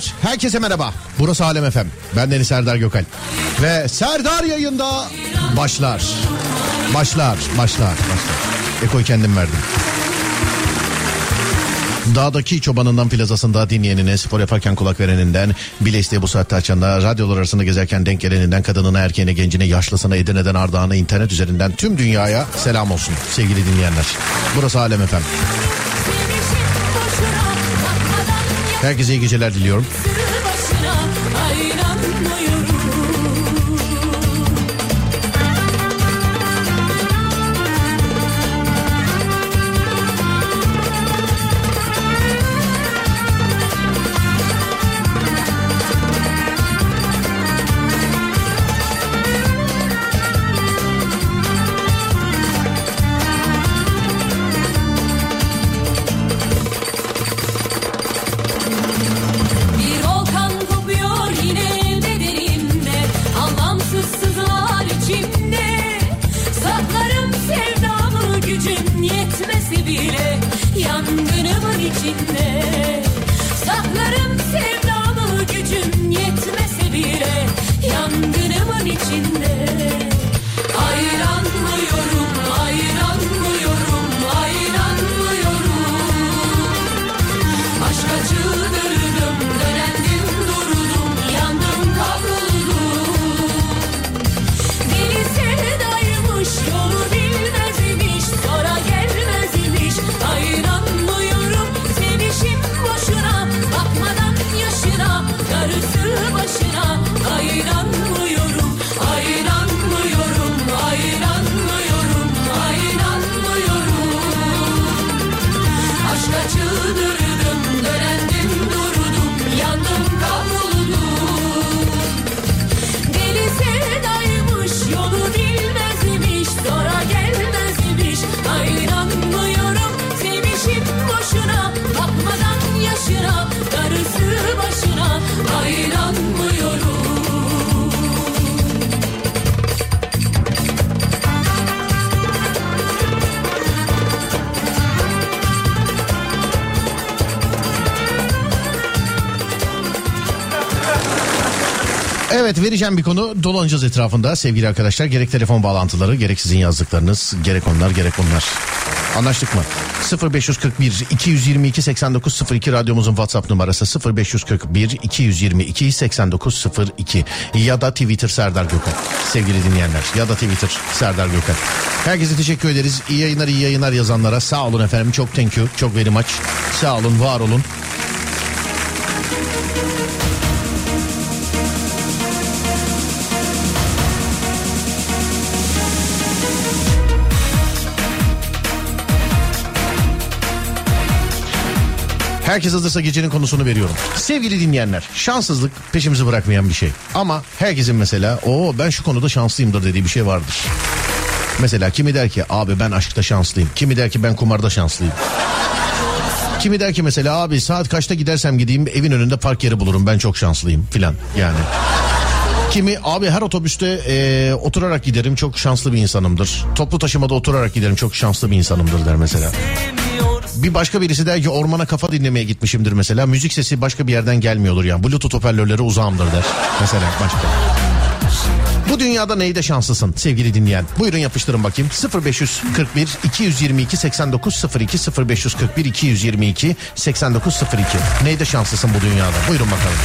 Beyler herkese merhaba. Burası Alem Efem. Ben Deniz Serdar Gökal. Ve Serdar yayında başlar. Başlar, başlar, başlar. Eko'yu kendim verdim. Dağdaki çobanından plazasında dinleyenine, spor yaparken kulak vereninden, bile isteye bu saatte açanına, radyolar arasında gezerken denk geleninden, kadınına, erkeğine, gencine, yaşlısına, Edirne'den Ardahan'a, internet üzerinden tüm dünyaya selam olsun sevgili dinleyenler. Burası Alem Efem. Herkese iyi geceler diliyorum. Vereceğim bir konu dolanacağız etrafında sevgili arkadaşlar. Gerek telefon bağlantıları gerek sizin yazdıklarınız gerek onlar gerek onlar. Anlaştık mı? 0541 222 8902 radyomuzun WhatsApp numarası 0541 222 8902 ya da Twitter Serdar Gökal sevgili dinleyenler ya da Twitter Serdar Gökal. Herkese teşekkür ederiz. İyi yayınlar iyi yayınlar yazanlara sağ olun efendim çok thank you çok very much sağ olun var olun. Herkes hazırsa gecenin konusunu veriyorum. Sevgili dinleyenler, şanssızlık peşimizi bırakmayan bir şey. Ama herkesin mesela, o ben şu konuda şanslıyımdır dediği bir şey vardır. Mesela kimi der ki abi ben aşkta şanslıyım. Kimi der ki ben kumarda şanslıyım. Kimi der ki mesela abi saat kaçta gidersem gideyim evin önünde park yeri bulurum ben çok şanslıyım filan yani. Kimi abi her otobüste e, oturarak giderim çok şanslı bir insanımdır. Toplu taşımada oturarak giderim çok şanslı bir insanımdır der mesela. Bir başka birisi der ki ormana kafa dinlemeye gitmişimdir mesela. Müzik sesi başka bir yerden gelmiyordur yani. Bluetooth hoparlörleri uzağımdır der. Mesela başka. Bu dünyada neyde şanslısın sevgili dinleyen? Buyurun yapıştırın bakayım. 0541 222 8902 0541 222 8902. Neyde şanslısın bu dünyada? Buyurun bakalım.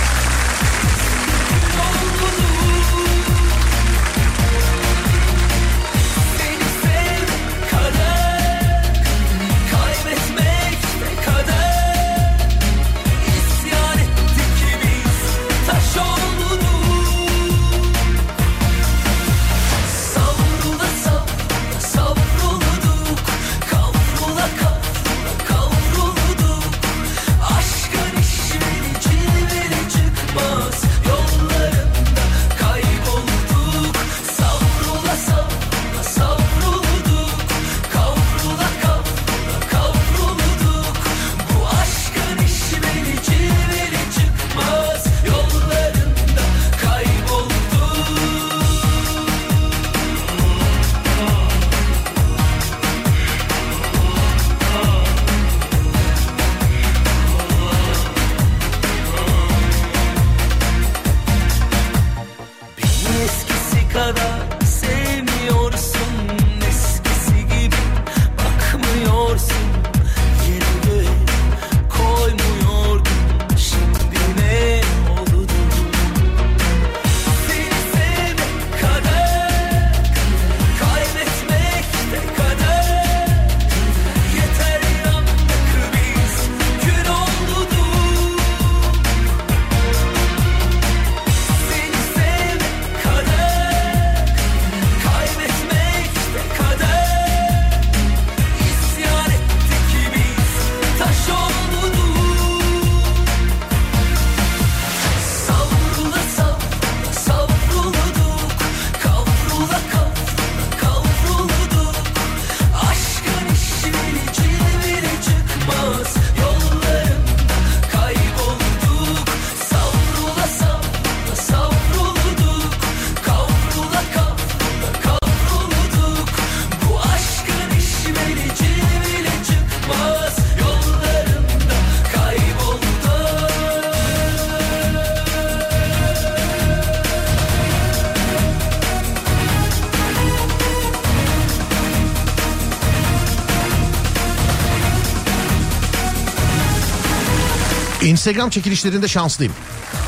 Instagram çekilişlerinde şanslıyım.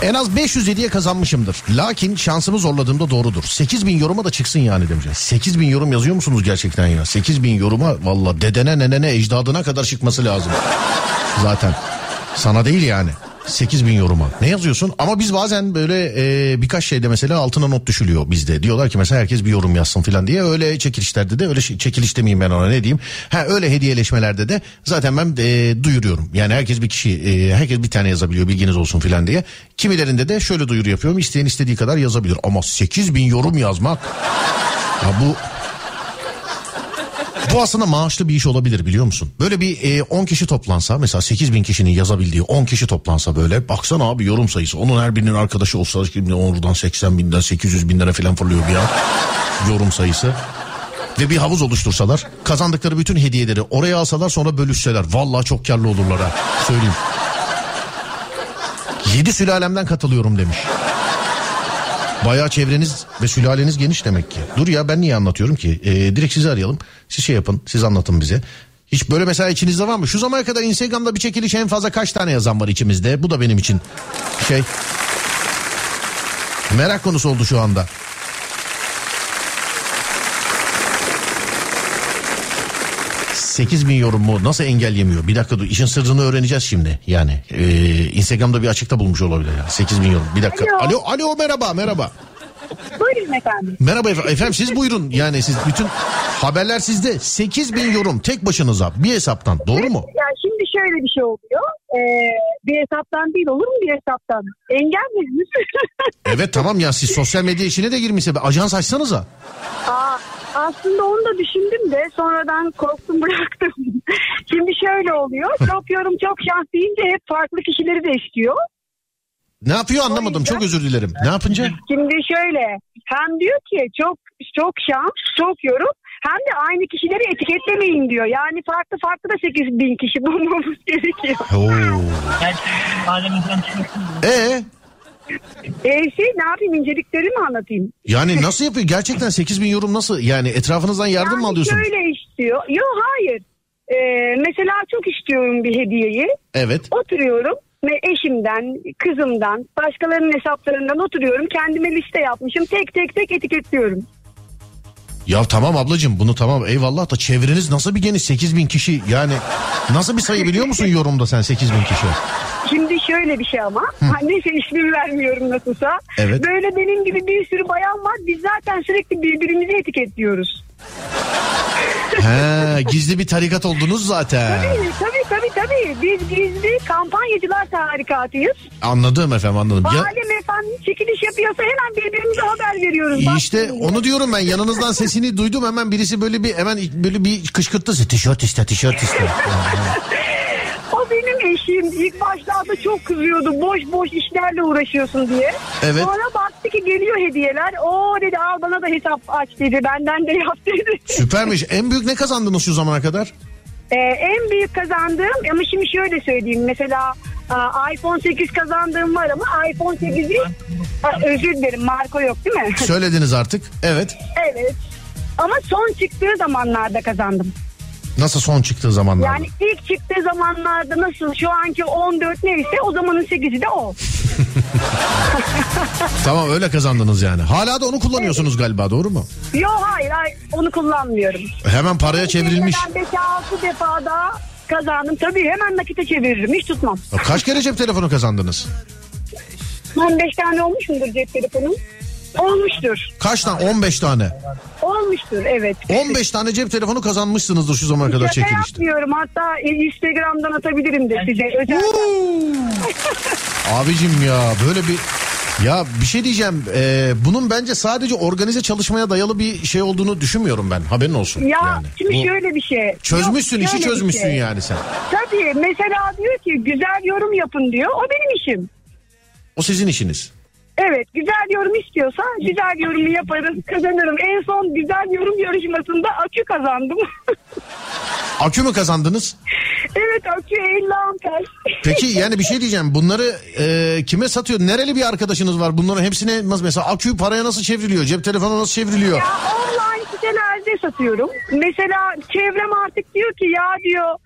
En az 500 hediye kazanmışımdır. Lakin şansımı zorladığımda doğrudur. 8000 yoruma da çıksın yani demiş. 8000 yorum yazıyor musunuz gerçekten ya? 8000 yoruma valla dedene nenene ecdadına kadar çıkması lazım. Zaten. Sana değil yani. 8 bin yoruma. Ne yazıyorsun? Ama biz bazen böyle e, birkaç şeyde mesela altına not düşülüyor bizde. Diyorlar ki mesela herkes bir yorum yazsın falan diye. Öyle çekilişlerde de öyle şey, çekiliş demeyeyim ben ona ne diyeyim. Ha öyle hediyeleşmelerde de zaten ben e, duyuruyorum. Yani herkes bir kişi e, herkes bir tane yazabiliyor bilginiz olsun falan diye. Kimilerinde de şöyle duyuru yapıyorum. İsteyen istediği kadar yazabilir. Ama 8 bin yorum yazmak ya bu bu aslında maaşlı bir iş olabilir biliyor musun? Böyle bir e, 10 kişi toplansa mesela 8 bin kişinin yazabildiği 10 kişi toplansa böyle baksana abi yorum sayısı. Onun her birinin arkadaşı olsa şimdi oradan 80 binden 800 bin lira falan fırlıyor bir an yorum sayısı. Ve bir havuz oluştursalar kazandıkları bütün hediyeleri oraya alsalar sonra bölüşseler. Vallahi çok karlı olurlar ha söyleyeyim. 7 sülalemden katılıyorum demiş. Bayağı çevreniz ve sülaleniz geniş demek ki. Dur ya ben niye anlatıyorum ki? Ee, direkt sizi arayalım. Siz şey yapın. Siz anlatın bize. Hiç böyle mesela içinizde var mı? Şu zamana kadar Instagram'da bir çekiliş en fazla kaç tane yazan var içimizde? Bu da benim için şey. Merak konusu oldu şu anda. Sekiz bin yorum mu nasıl engelleyemiyor? Bir dakika dur işin sırrını öğreneceğiz şimdi yani. Ee, Instagram'da bir açıkta bulmuş olabilir yani. 8 bin yorum bir dakika. Alo. Alo, alo merhaba merhaba. Buyurun efendim. Merhaba efendim. efendim siz buyurun yani siz bütün haberler sizde 8 bin yorum tek başınıza bir hesaptan doğru mu? Ya şimdi şöyle bir şey oluyor. Ee, bir hesaptan değil olur mu bir hesaptan? Engel miyiz? Evet tamam ya siz sosyal medya işine de girmişse bir ajans açsanıza. Aa, aslında onu da düşündüm de sonradan korktum bıraktım. şimdi şöyle oluyor. Çok yorum çok şans deyince hep farklı kişileri de istiyor. Ne yapıyor anlamadım çok özür dilerim. Ne yapınca? Şimdi şöyle hem diyor ki çok çok şans çok yorum hem de aynı kişileri etiketlemeyin diyor. Yani farklı farklı da 8 bin kişi bulmamız gerekiyor. Oo. Ee, E şey ne yapayım incelikleri mi anlatayım? yani nasıl yapıyor? Gerçekten 8 bin yorum nasıl? Yani etrafınızdan yardım mı Yani alıyorsunuz? Şöyle istiyor. Yok hayır. Ee, mesela çok istiyorum bir hediyeyi. Evet. Oturuyorum ve eşimden, kızımdan, başkalarının hesaplarından oturuyorum. Kendime liste yapmışım. Tek tek tek etiketliyorum. Ya tamam ablacığım bunu tamam eyvallah da çevreniz nasıl bir geniş 8 bin kişi yani nasıl bir sayı biliyor musun yorumda sen 8 bin kişi? Şimdi şöyle bir şey ama. Neyse ismini vermiyorum nasılsa. Evet. Böyle benim gibi bir sürü bayan var. Biz zaten sürekli birbirimizi etiketliyoruz. He gizli bir tarikat oldunuz zaten. Tabii tabii tabii. tabii. Biz gizli kampanyacılar tarikatıyız. Anladım efendim anladım. Ya, Alem efendim çekiliş yapıyorsa hemen birbirimize haber veriyoruz. Bak İşte şimdi. onu diyorum ben yanınızdan sesini duydum hemen birisi böyle bir hemen böyle bir kışkırttı tişört iste tişört iste. Eşim. İlk başlarda çok kızıyordu. Boş boş işlerle uğraşıyorsun diye. Evet. Sonra baktı ki geliyor hediyeler. O dedi al bana da hesap aç dedi. Benden de yap dedi. Süpermiş en büyük ne kazandınız şu zamana kadar? Ee, en büyük kazandığım ama şimdi şöyle söyleyeyim. Mesela aa, iPhone 8 kazandığım var ama iPhone 8'i Aa, özür dilerim marka yok değil mi? Söylediniz artık evet. evet. Ama son çıktığı zamanlarda kazandım. Nasıl son çıktığı zamanlarda? Yani ilk çıktığı zamanlarda nasıl şu anki 14 neyse o zamanın 8'i de o. Tamam öyle kazandınız yani. Hala da onu kullanıyorsunuz galiba doğru mu? Yok hayır, hayır onu kullanmıyorum. Hemen paraya çevrilmiş. Ben 5-6 defa daha kazandım. Tabii hemen nakite çeviririm hiç tutmam. Kaç kere cep telefonu kazandınız? 15 tane olmuş mudur cep telefonum? Olmuştur. Kaç tane? 15 tane. Olmuştur evet. 15 tane cep telefonu kazanmışsınızdır şu zamana kadar Şaka çekilişte. yapmıyorum. Hatta Instagram'dan atabilirim de size. Özel. Abicim ya böyle bir ya bir şey diyeceğim Ee, bunun bence sadece organize çalışmaya dayalı bir şey olduğunu düşünmüyorum ben haberin olsun. Ya yani. şimdi Bu- şöyle bir şey. Çözmüşsün Yok, işi çözmüşsün şey. yani sen. Tabii mesela diyor ki güzel yorum yapın diyor. O benim işim. O sizin işiniz. Evet güzel yorum istiyorsa güzel yorumu yaparız kazanırım. En son güzel yorum yarışmasında akü kazandım. Akü mü kazandınız? evet akü 50 amper. Peki yani bir şey diyeceğim bunları e, kime satıyor? Nereli bir arkadaşınız var? Bunların hepsine nasıl mesela akü paraya nasıl çevriliyor? Cep telefonu nasıl çevriliyor? Ya online sitelerde satıyorum. Mesela çevrem artık diyor ki ya diyor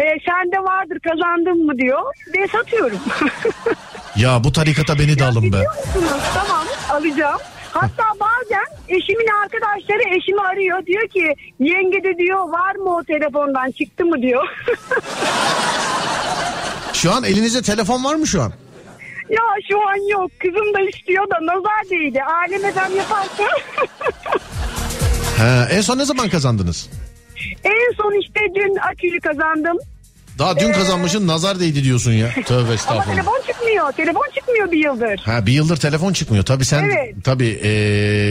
E, sende vardır kazandın mı diyor. Ve satıyorum. Ya bu tarikata beni de alın be. Musunuz? Tamam alacağım. Hatta bazen eşimin arkadaşları eşimi arıyor. Diyor ki yenge de diyor var mı o telefondan çıktı mı diyor. Şu an elinizde telefon var mı şu an? ya şu an yok. Kızım da istiyor da nazar değdi. Alem efem yaparsa. He, en son ne zaman kazandınız? En son işte dün akülü kazandım. Daha dün kazanmışın nazar değdi diyorsun ya. Tövbe Ama estağfurullah. telefon çıkmıyor. Telefon çıkmıyor bir yıldır. Ha bir yıldır telefon çıkmıyor. Tabii sen Evet. tabii ee,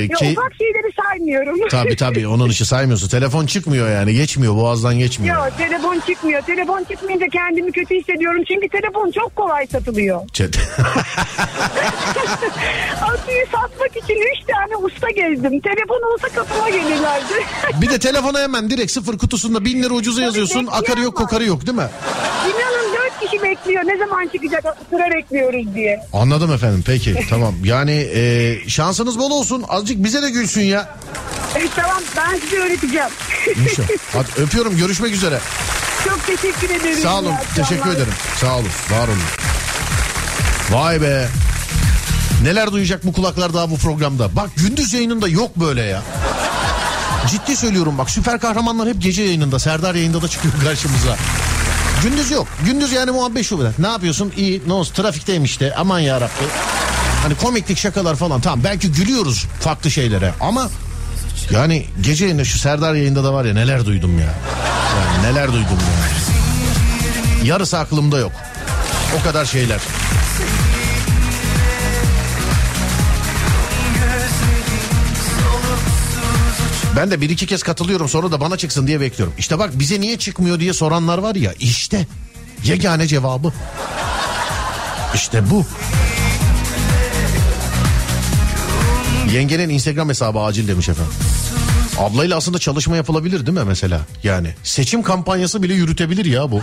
Ya ufak şeyleri saymıyorum. tabii tabii onun işi saymıyorsun. Telefon çıkmıyor yani geçmiyor boğazdan geçmiyor. Ya telefon çıkmıyor. Telefon çıkmayınca kendimi kötü hissediyorum. Çünkü telefon çok kolay satılıyor. Çet- Aküyü satmak için 3 tane usta gezdim. Telefon olsa kapıma gelirlerdi. bir de telefona hemen direkt sıfır kutusunda bin lira ucuza yazıyorsun. Akarı yok kokarı yok değil mi? İnanın 4 kişi bekliyor. Ne zaman çıkacak sıra bekliyoruz diye. Anladım efendim peki tamam. Yani ee, şansınız bol olsun. Azıcık bize de gülsün ya. E, tamam ben size öğreteceğim. İnşallah. Hadi öpüyorum görüşmek üzere. çok teşekkür ederim. Sağ olun akşamlar. teşekkür ederim. Sağ olun var olun. Vay be. Neler duyacak bu kulaklar daha bu programda. Bak gündüz yayınında yok böyle ya. Ciddi söylüyorum bak süper kahramanlar hep gece yayınında. Serdar yayında da çıkıyor karşımıza. Gündüz yok. Gündüz yani muhabbet şu böyle. Ne yapıyorsun? İyi. Ne olsun? Trafikteyim işte. Aman ya Rabbi. Hani komiklik şakalar falan. Tamam belki gülüyoruz farklı şeylere ama yani gece yayında şu Serdar yayında da var ya neler duydum ya. Yani neler duydum ya. Yarısı aklımda yok. O kadar şeyler. Ben de bir iki kez katılıyorum sonra da bana çıksın diye bekliyorum. İşte bak bize niye çıkmıyor diye soranlar var ya işte yegane cevabı. İşte bu. Yengenin Instagram hesabı acil demiş efendim. Ablayla aslında çalışma yapılabilir değil mi mesela? Yani seçim kampanyası bile yürütebilir ya bu.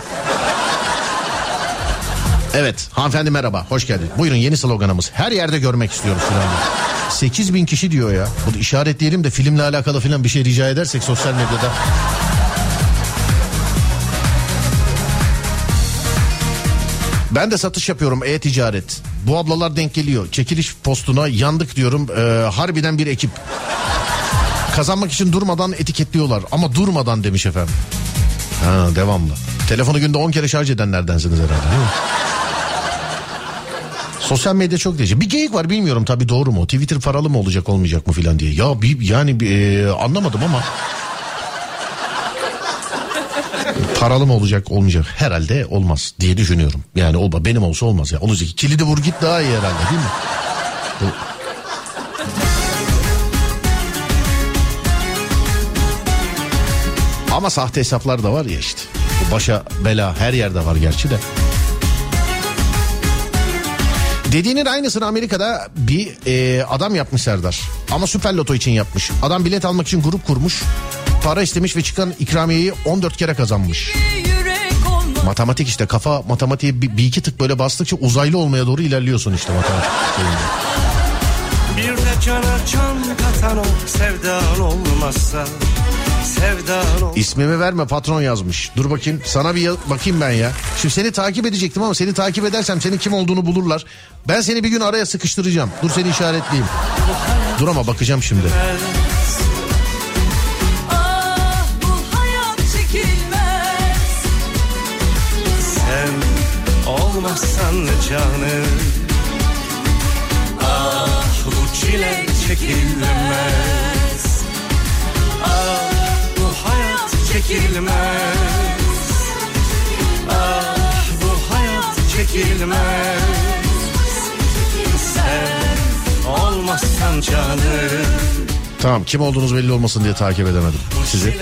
Evet hanımefendi merhaba hoş geldin. Buyurun yeni sloganımız her yerde görmek istiyoruz. Diyor. 8 bin kişi diyor ya. Bunu işaretleyelim de filmle alakalı filan bir şey rica edersek sosyal medyada. Ben de satış yapıyorum e-ticaret. Bu ablalar denk geliyor. Çekiliş postuna yandık diyorum. Ee, harbiden bir ekip. Kazanmak için durmadan etiketliyorlar. Ama durmadan demiş efendim. Ha devamlı. Telefonu günde 10 kere şarj edenlerdensiniz herhalde değil mi? Sosyal medya çok değişik. Bir geyik var bilmiyorum tabii doğru mu? Twitter paralı mı olacak olmayacak mı filan diye. Ya bir yani bir, e, anlamadım ama. paralı mı olacak olmayacak herhalde olmaz diye düşünüyorum. Yani olma benim olsa olmaz ya. Olacak kilidi vur git daha iyi herhalde değil mi? Ama sahte hesaplar da var ya işte. Başa bela her yerde var gerçi de. Dediğinin aynısını Amerika'da bir e, adam yapmış Serdar. Ama süper loto için yapmış. Adam bilet almak için grup kurmuş. Para istemiş ve çıkan ikramiyeyi 14 kere kazanmış. Matematik işte kafa matematiğe bir, bir iki tık böyle bastıkça uzaylı olmaya doğru ilerliyorsun işte matematik. Bir de cana can katan o sevdan olmazsa İsmimi verme patron yazmış. Dur bakayım sana bir ya- bakayım ben ya. Şimdi seni takip edecektim ama seni takip edersem senin kim olduğunu bulurlar. Ben seni bir gün araya sıkıştıracağım. Dur seni işaretleyeyim. Dur ama bakacağım şimdi. Ah bu hayat çekilmez. Sen olmazsan canım Ah bu çile çekilmez çekilmez Ah bu hayat çekilmez Sen olmazsan canım Tamam kim olduğunuz belli olmasın diye takip edemedim sizi.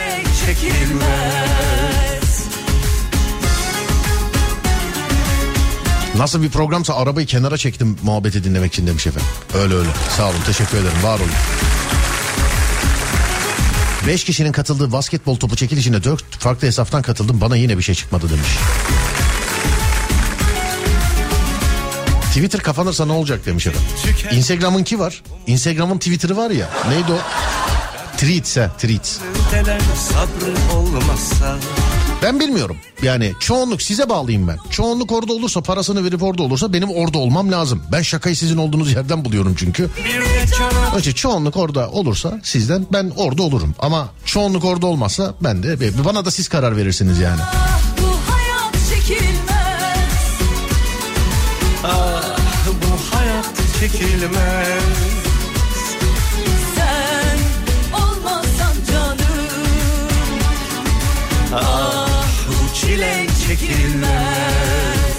Nasıl bir programsa arabayı kenara çektim muhabbeti dinlemek için demiş efendim. Öyle öyle. Sağ olun teşekkür ederim var olun. Beş kişinin katıldığı basketbol topu çekilişine dört farklı hesaptan katıldım bana yine bir şey çıkmadı demiş. Twitter kapanırsa ne olacak demiş efendim. Instagram'ınki var. Instagram'ın Twitter'ı var ya. Neydi o? Treats. Deler sabrı olmazsa Ben bilmiyorum. Yani çoğunluk size bağlıyım ben. Çoğunluk orada olursa parasını verip orada olursa benim orada olmam lazım. Ben şakayı sizin olduğunuz yerden buluyorum çünkü. için çoğunluk orada olursa sizden ben orada olurum. Ama çoğunluk orada olmazsa ben de bana da siz karar verirsiniz yani. Ah bu hayat çekilmez çekilmez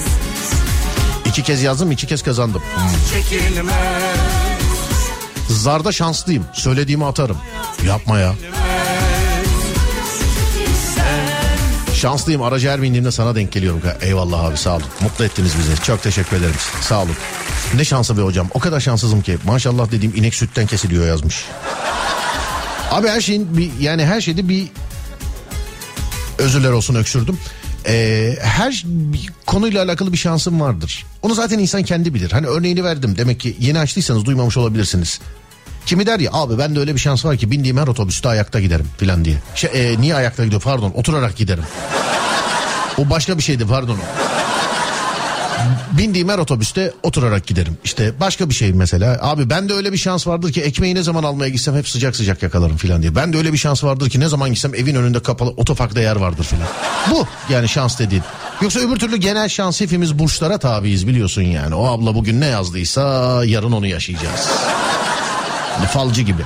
İki kez yazdım iki kez kazandım. Çekilmez Zarda şanslıyım. Söylediğimi atarım. Yapma ya. Şanslıyım aracı her bindiğimde sana denk geliyorum. Eyvallah abi sağ olun. Mutlu ettiniz bizi. Çok teşekkür ederim. Sağ olun. Ne şansı be hocam. O kadar şanssızım ki. Maşallah dediğim inek sütten kesiliyor yazmış. Abi her şeyin bir yani her şeyde bir özürler olsun öksürdüm. Ee, her konuyla alakalı bir şansım vardır. Onu zaten insan kendi bilir. Hani örneğini verdim. Demek ki yeni açtıysanız duymamış olabilirsiniz. Kimi der ya abi bende öyle bir şans var ki bindiğim her otobüste ayakta giderim filan diye. Şey, e, niye ayakta gidiyor pardon oturarak giderim. O başka bir şeydi pardon. Bindiğim her otobüste oturarak giderim. İşte başka bir şey mesela. Abi bende öyle bir şans vardır ki ekmeği ne zaman almaya gitsem hep sıcak sıcak yakalarım filan diye. Ben de öyle bir şans vardır ki ne zaman gitsem evin önünde kapalı otoparkta yer vardır filan. Bu yani şans dediğin. Yoksa öbür türlü genel şans hepimiz burçlara tabiiz biliyorsun yani. O abla bugün ne yazdıysa yarın onu yaşayacağız. Falcı gibi.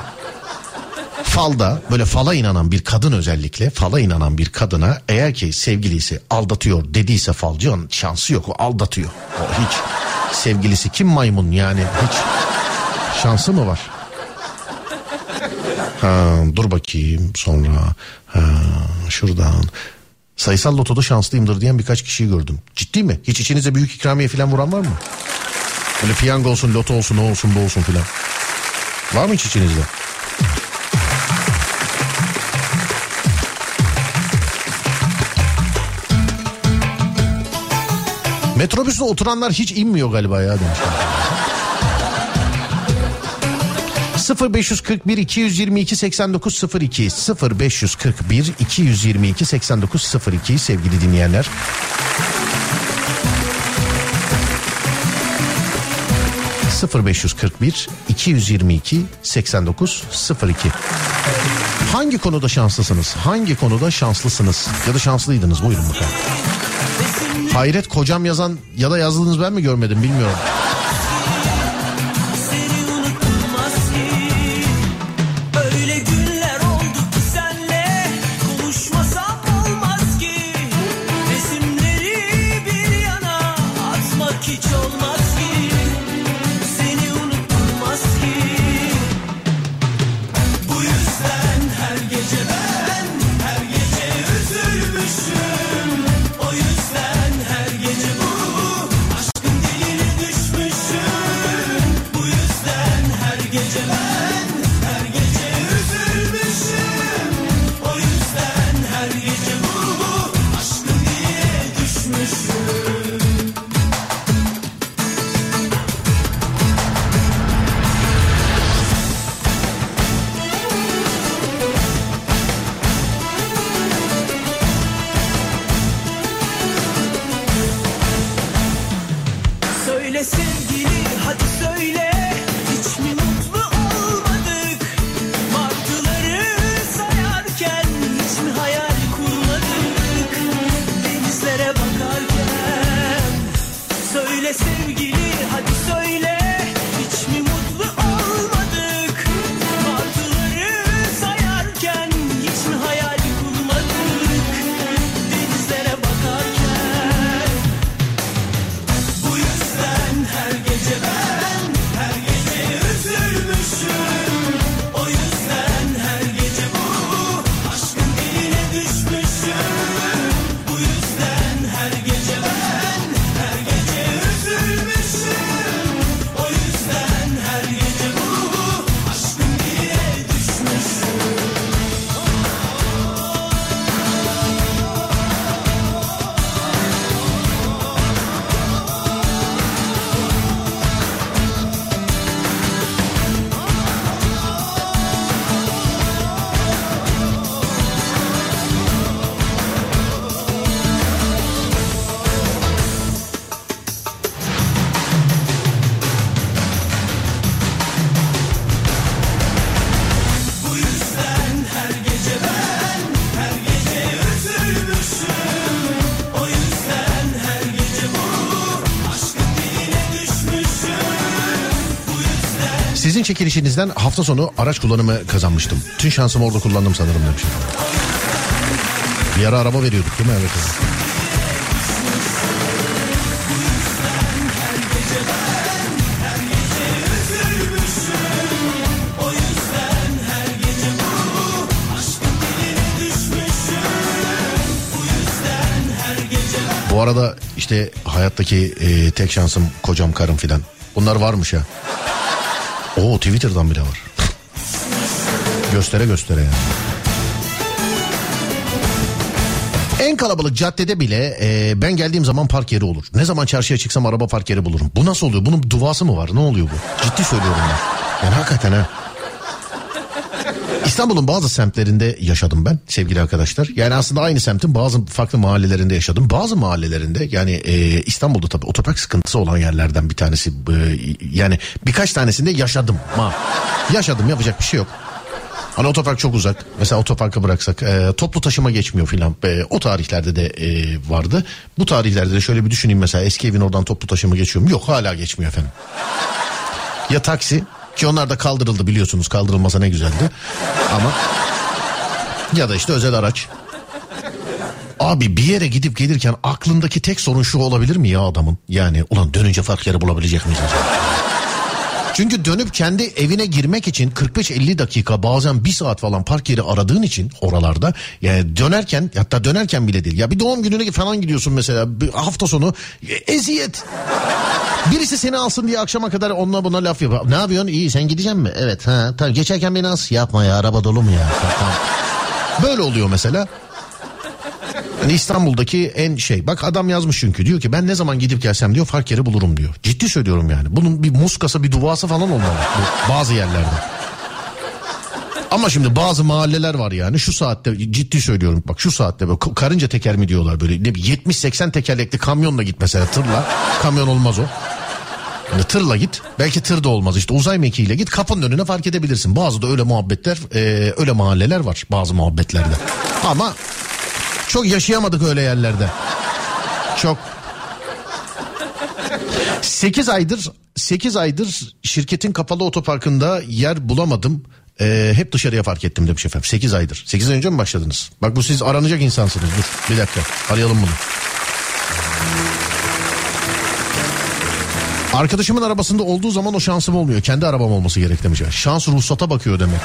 Falda böyle fala inanan bir kadın özellikle fala inanan bir kadına eğer ki sevgilisi aldatıyor dediyse falcı onun şansı yok o aldatıyor. O hiç sevgilisi kim maymun yani hiç şansı mı var? Ha, dur bakayım sonra ha, şuradan sayısal lotoda şanslıyımdır diyen birkaç kişiyi gördüm. Ciddi mi? Hiç içinize büyük ikramiye falan vuran var mı? Böyle piyango olsun, loto olsun, o olsun, bu olsun filan. Var mı hiç içinizde? Metrobüste oturanlar hiç inmiyor galiba ya demiş. 0541 222 8902 0541 222 8902 sevgili dinleyenler. ...0541 222 8902 Hangi konuda şanslısınız? Hangi konuda şanslısınız? Ya da şanslıydınız buyurun bakalım. Hayret kocam yazan ya da yazdığınız ben mi görmedim bilmiyorum. Çekilişinizden hafta sonu araç kullanımı kazanmıştım. Tüm şansımı orada kullandım sanırım demiş. Bir ara araba veriyorduk değil mi? Evet. Bu arada işte hayattaki e, tek şansım kocam karım filan. Bunlar varmış ya. Oo Twitter'dan bile var. göstere göstere yani. En kalabalık caddede bile e, ben geldiğim zaman park yeri olur. Ne zaman çarşıya çıksam araba park yeri bulurum. Bu nasıl oluyor? Bunun duası mı var? Ne oluyor bu? Ciddi söylüyorum ben. Yani hakikaten ha. İstanbul'un bazı semtlerinde yaşadım ben sevgili arkadaşlar. Yani aslında aynı semtin bazı farklı mahallelerinde yaşadım. Bazı mahallelerinde yani e, İstanbul'da tabii otopark sıkıntısı olan yerlerden bir tanesi. E, yani birkaç tanesinde yaşadım. Ma. Yaşadım yapacak bir şey yok. Hani otopark çok uzak. Mesela otoparka bıraksak e, toplu taşıma geçmiyor filan. E, o tarihlerde de e, vardı. Bu tarihlerde de şöyle bir düşüneyim mesela eski evin oradan toplu taşıma geçiyor mu? Yok hala geçmiyor efendim. Ya taksi ki onlar da kaldırıldı biliyorsunuz kaldırılmasa ne güzeldi. Ama ya da işte özel araç. Abi bir yere gidip gelirken aklındaki tek sorun şu olabilir mi ya adamın? Yani ulan dönünce fark yeri bulabilecek miyiz acaba? Çünkü dönüp kendi evine girmek için 45-50 dakika bazen bir saat falan park yeri aradığın için oralarda yani dönerken hatta dönerken bile değil ya bir doğum gününe falan gidiyorsun mesela bir hafta sonu eziyet. Birisi seni alsın diye akşama kadar onunla buna laf yapar. Ne yapıyorsun? İyi sen gideceksin mi? Evet ha tamam geçerken beni as. Yapma ya araba dolu mu ya? Tamam. Böyle oluyor mesela. Hani İstanbul'daki en şey bak adam yazmış çünkü diyor ki ben ne zaman gidip gelsem diyor fark yeri bulurum diyor. Ciddi söylüyorum yani. Bunun bir muskası bir duası falan olmalı bazı yerlerde. Ama şimdi bazı mahalleler var yani şu saatte ciddi söylüyorum bak şu saatte böyle karınca teker mi diyorlar böyle ne bileyim 70-80 tekerlekli kamyonla git mesela tırla kamyon olmaz o. Yani tırla git belki tır da olmaz işte uzay mekiğiyle git kapının önüne fark edebilirsin. Bazı da öyle muhabbetler e, öyle mahalleler var bazı muhabbetlerde. Ama çok yaşayamadık öyle yerlerde. Çok. 8 aydır 8 aydır şirketin kapalı otoparkında yer bulamadım. Ee, hep dışarıya fark ettim demiş efendim. 8 aydır. 8 ay önce mi başladınız? Bak bu siz aranacak insansınız. Dur bir dakika arayalım bunu. Arkadaşımın arabasında olduğu zaman o şansım olmuyor. Kendi arabam olması gerek demiş. Şans ruhsata bakıyor demek.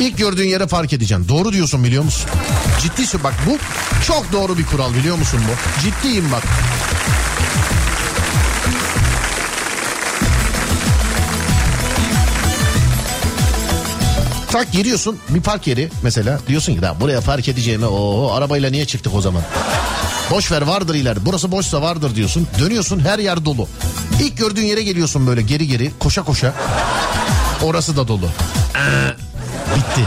İlk gördüğün yere fark edeceksin. Doğru diyorsun biliyor musun? Ciddi bak bu çok doğru bir kural biliyor musun bu? Ciddiyim bak. Tak giriyorsun bir park yeri mesela diyorsun ki da buraya park edeceğime o arabayla niye çıktık o zaman? Boş ver vardır ileride. Burası boşsa vardır diyorsun. Dönüyorsun her yer dolu. İlk gördüğün yere geliyorsun böyle geri geri koşa koşa. Orası da dolu. Bitti.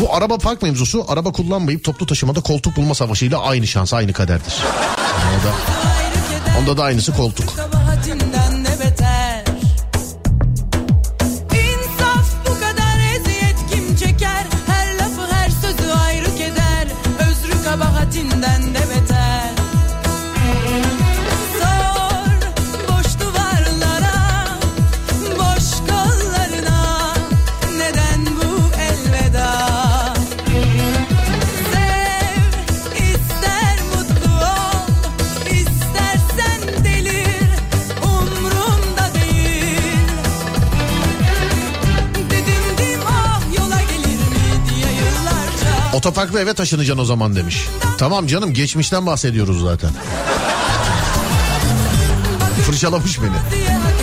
Bu araba park mevzusu araba kullanmayıp toplu taşımada koltuk bulma savaşıyla aynı şans aynı kaderdir. Yani o da, onda da aynısı koltuk. Otoparklı eve taşınacaksın o zaman demiş. Tamam canım geçmişten bahsediyoruz zaten. Fırçalamış beni.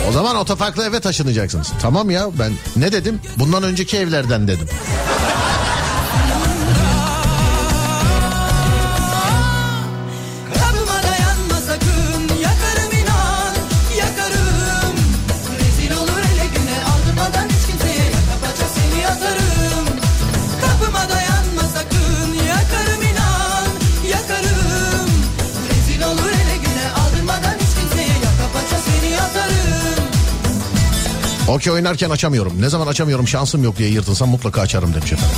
O zaman otoparklı eve taşınacaksınız. Tamam ya ben ne dedim? Bundan önceki evlerden dedim. Okey oynarken açamıyorum. Ne zaman açamıyorum şansım yok diye yırtılsam mutlaka açarım demiş efendim.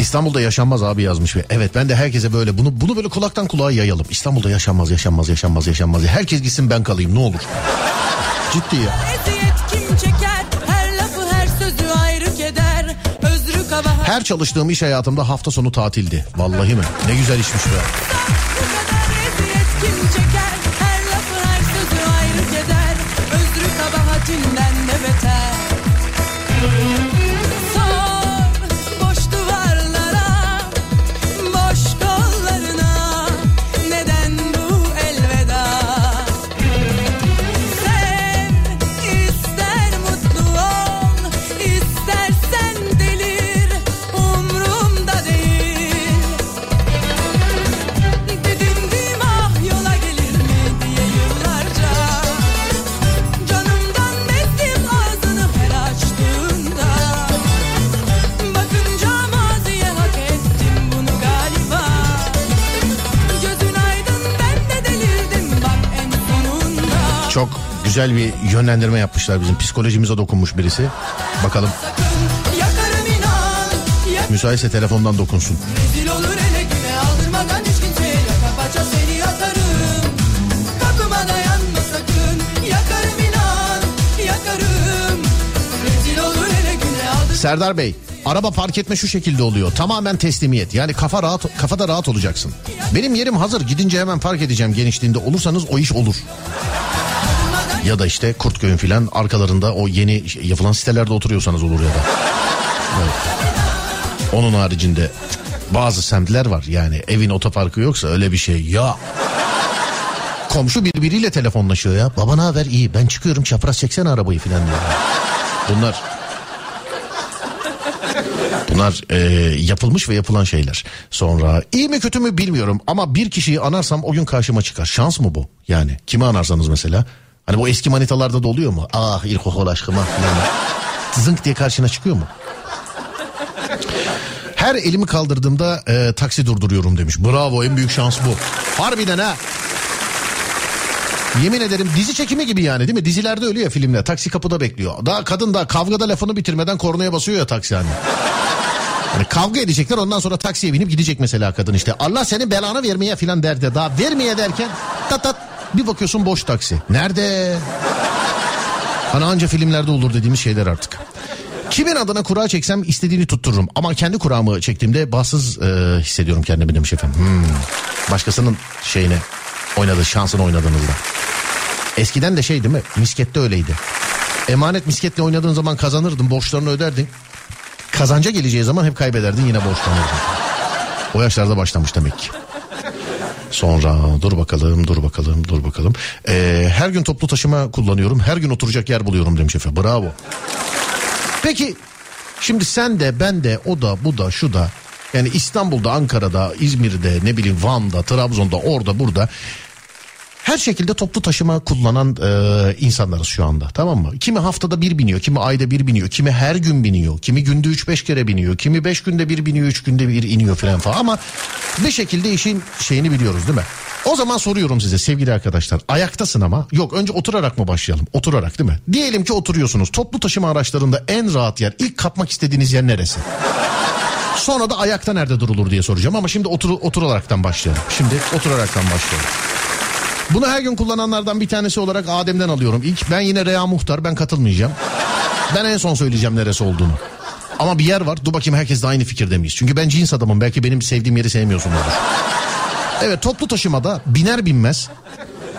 İstanbul'da yaşanmaz abi yazmış ve evet ben de herkese böyle bunu bunu böyle kulaktan kulağa yayalım. İstanbul'da yaşanmaz yaşanmaz yaşanmaz yaşanmaz. Herkes gitsin ben kalayım ne olur. Ciddi ya. Her çalıştığım iş hayatımda hafta sonu tatildi. Vallahi mi? Ne güzel işmiş be. Güzel bir yönlendirme yapmışlar bizim psikolojimize dokunmuş birisi. Bakalım müsaitse telefondan dokunsun. Serdar Bey araba park etme şu şekilde oluyor. Tamamen teslimiyet. Yani kafa rahat kafada rahat olacaksın. Benim yerim hazır. Gidince hemen park edeceğim genişliğinde olursanız o iş olur. Ya da işte Kurtköy'ün filan arkalarında o yeni yapılan sitelerde oturuyorsanız olur ya da. Evet. Onun haricinde bazı semtler var yani evin otoparkı yoksa öyle bir şey ya. Komşu birbiriyle telefonlaşıyor ya. Baba ne haber? İyi ben çıkıyorum çapraz çeksene arabayı filan diyor. Bunlar Bunlar e, yapılmış ve yapılan şeyler. Sonra iyi mi kötü mü bilmiyorum ama bir kişiyi anarsam o gün karşıma çıkar. Şans mı bu? Yani kimi anarsanız mesela. Hani bu eski manitalarda da oluyor mu? Ah ilkokul aşkıma. Yani, zınk diye karşına çıkıyor mu? Her elimi kaldırdığımda e, taksi durduruyorum demiş. Bravo en büyük şans bu. Harbiden ha. Yemin ederim dizi çekimi gibi yani değil mi? Dizilerde öyle ya filmler. Taksi kapıda bekliyor. Daha kadın da kavgada lafını bitirmeden kornaya basıyor ya taksi hani. Yani kavga edecekler ondan sonra taksiye binip gidecek mesela kadın işte. Allah senin belanı vermeye filan derdi. Daha vermeye derken tat tat bir bakıyorsun boş taksi. Nerede? Hani anca filmlerde olur dediğimiz şeyler artık. Kimin adına kura çeksem istediğini tuttururum. Ama kendi kuramı çektiğimde bahtsız e, hissediyorum kendimi demiş efendim. Hmm. Başkasının şeyine oynadığı şansını oynadığınızda. Eskiden de şey değil mi? Miskette öyleydi. Emanet misketle oynadığın zaman kazanırdın borçlarını öderdin. Kazanca geleceği zaman hep kaybederdin yine borçlanırdın. O yaşlarda başlamış demek ki. Sonra dur bakalım dur bakalım dur bakalım. Ee, her gün toplu taşıma kullanıyorum. Her gün oturacak yer buluyorum demiş efendim. Bravo. Peki şimdi sen de ben de o da bu da şu da yani İstanbul'da, Ankara'da, İzmir'de, ne bileyim Van'da, Trabzon'da, orada, burada her şekilde toplu taşıma kullanan e, insanlarız şu anda tamam mı? Kimi haftada bir biniyor, kimi ayda bir biniyor, kimi her gün biniyor, kimi günde üç beş kere biniyor, kimi beş günde bir biniyor, üç günde bir iniyor falan falan ama bir şekilde işin şeyini biliyoruz değil mi? O zaman soruyorum size sevgili arkadaşlar ayaktasın ama yok önce oturarak mı başlayalım? Oturarak değil mi? Diyelim ki oturuyorsunuz toplu taşıma araçlarında en rahat yer ilk kapmak istediğiniz yer neresi? Sonra da ayakta nerede durulur diye soracağım ama şimdi otur, oturaraktan başlayalım. Şimdi oturaraktan başlayalım. Bunu her gün kullananlardan bir tanesi olarak Adem'den alıyorum. İlk ben yine Rea Muhtar ben katılmayacağım. Ben en son söyleyeceğim neresi olduğunu. Ama bir yer var dur bakayım herkes de aynı fikirde miyiz? Çünkü ben cins adamım belki benim sevdiğim yeri sevmiyorsunuz. Evet toplu taşımada biner binmez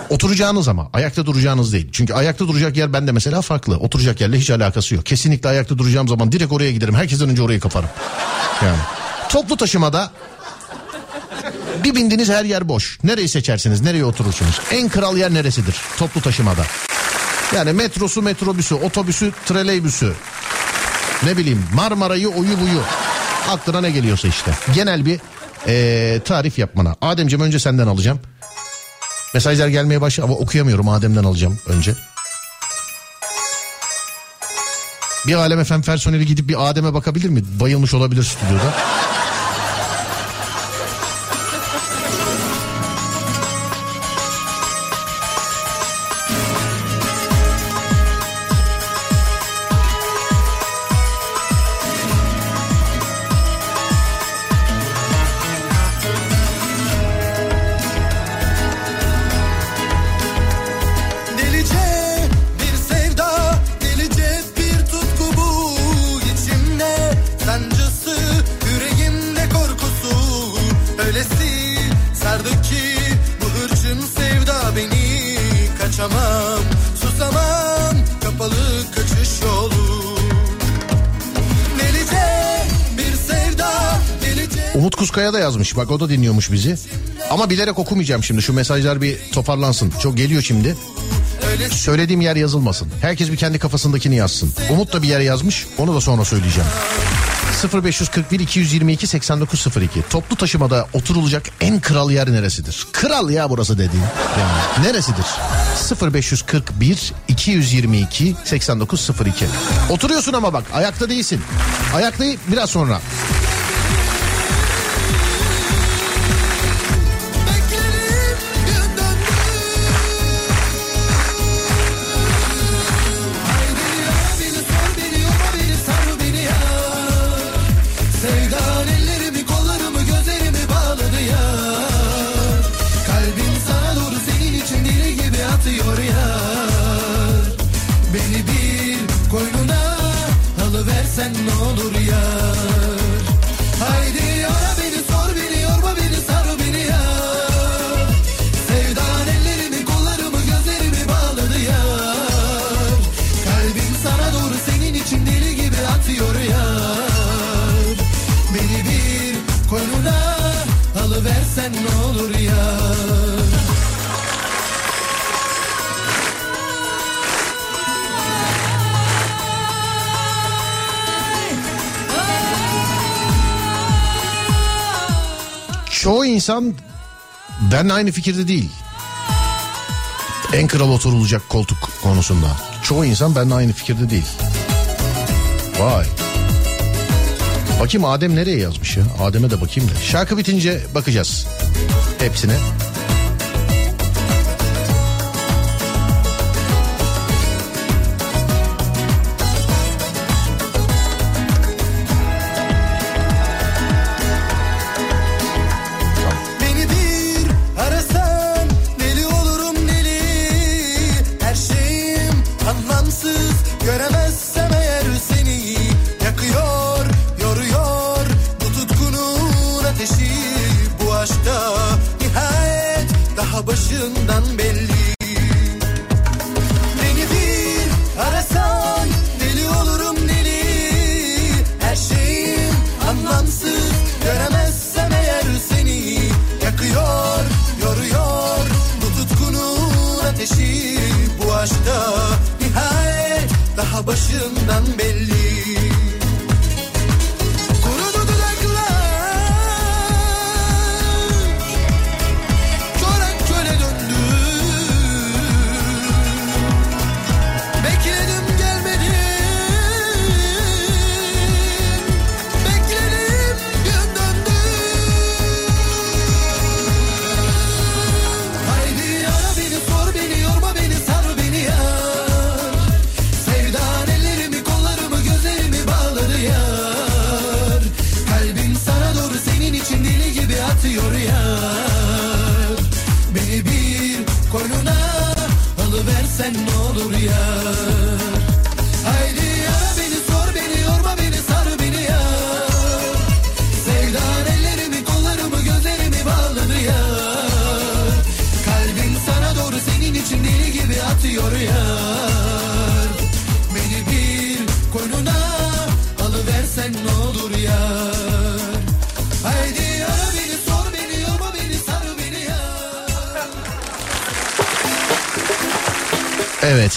oturacağınız ama ayakta duracağınız değil. Çünkü ayakta duracak yer bende mesela farklı. Oturacak yerle hiç alakası yok. Kesinlikle ayakta duracağım zaman direkt oraya giderim. Herkesten önce orayı kaparım. Yani toplu taşımada bir bindiniz her yer boş. Nereyi seçersiniz? Nereye oturursunuz? En kral yer neresidir? Toplu taşımada. Yani metrosu, metrobüsü, otobüsü, treleybüsü. Ne bileyim Marmara'yı, oyu buyu. Aklına ne geliyorsa işte. Genel bir eee, tarif yapmana. Ademciğim önce senden alacağım. Mesajlar gelmeye başladı ama okuyamıyorum. Adem'den alacağım önce. Bir Alem efem personeli gidip bir Adem'e bakabilir mi? Bayılmış olabilir stüdyoda. Yazmış. Bak o da dinliyormuş bizi. Ama bilerek okumayacağım şimdi. Şu mesajlar bir toparlansın. Çok geliyor şimdi. Söylediğim yer yazılmasın. Herkes bir kendi kafasındakini yazsın. Umut da bir yer yazmış. Onu da sonra söyleyeceğim. 0541 222 8902 Toplu taşımada oturulacak en kral yer neresidir? Kral ya burası dediğin. Yani neresidir? 0541 222 8902 Oturuyorsun ama bak ayakta değilsin. Ayakta biraz sonra. İnsan ben aynı fikirde değil. En kral oturulacak koltuk konusunda. Çoğu insan benimle aynı fikirde değil. Vay. Bakayım Adem nereye yazmış ya? Adem'e de bakayım da. Şarkı bitince bakacağız. Hepsine.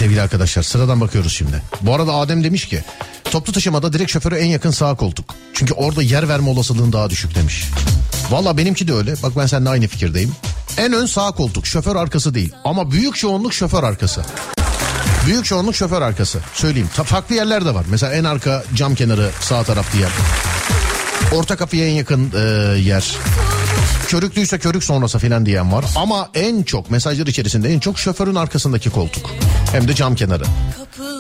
Sevgili arkadaşlar sıradan bakıyoruz şimdi. Bu arada Adem demiş ki toplu taşımada direkt şoföre en yakın sağ koltuk. Çünkü orada yer verme olasılığın daha düşük demiş. Valla benimki de öyle. Bak ben seninle aynı fikirdeyim. En ön sağ koltuk şoför arkası değil. Ama büyük çoğunluk şoför arkası. Büyük çoğunluk şoför arkası. Söyleyeyim. Ta- farklı yerler de var. Mesela en arka cam kenarı sağ taraflı yer. Orta kapıya en yakın e, yer. Körüklüyse körük sonrası filan diyen var. Ama en çok mesajlar içerisinde en çok şoförün arkasındaki koltuk. Hem de cam kenarı.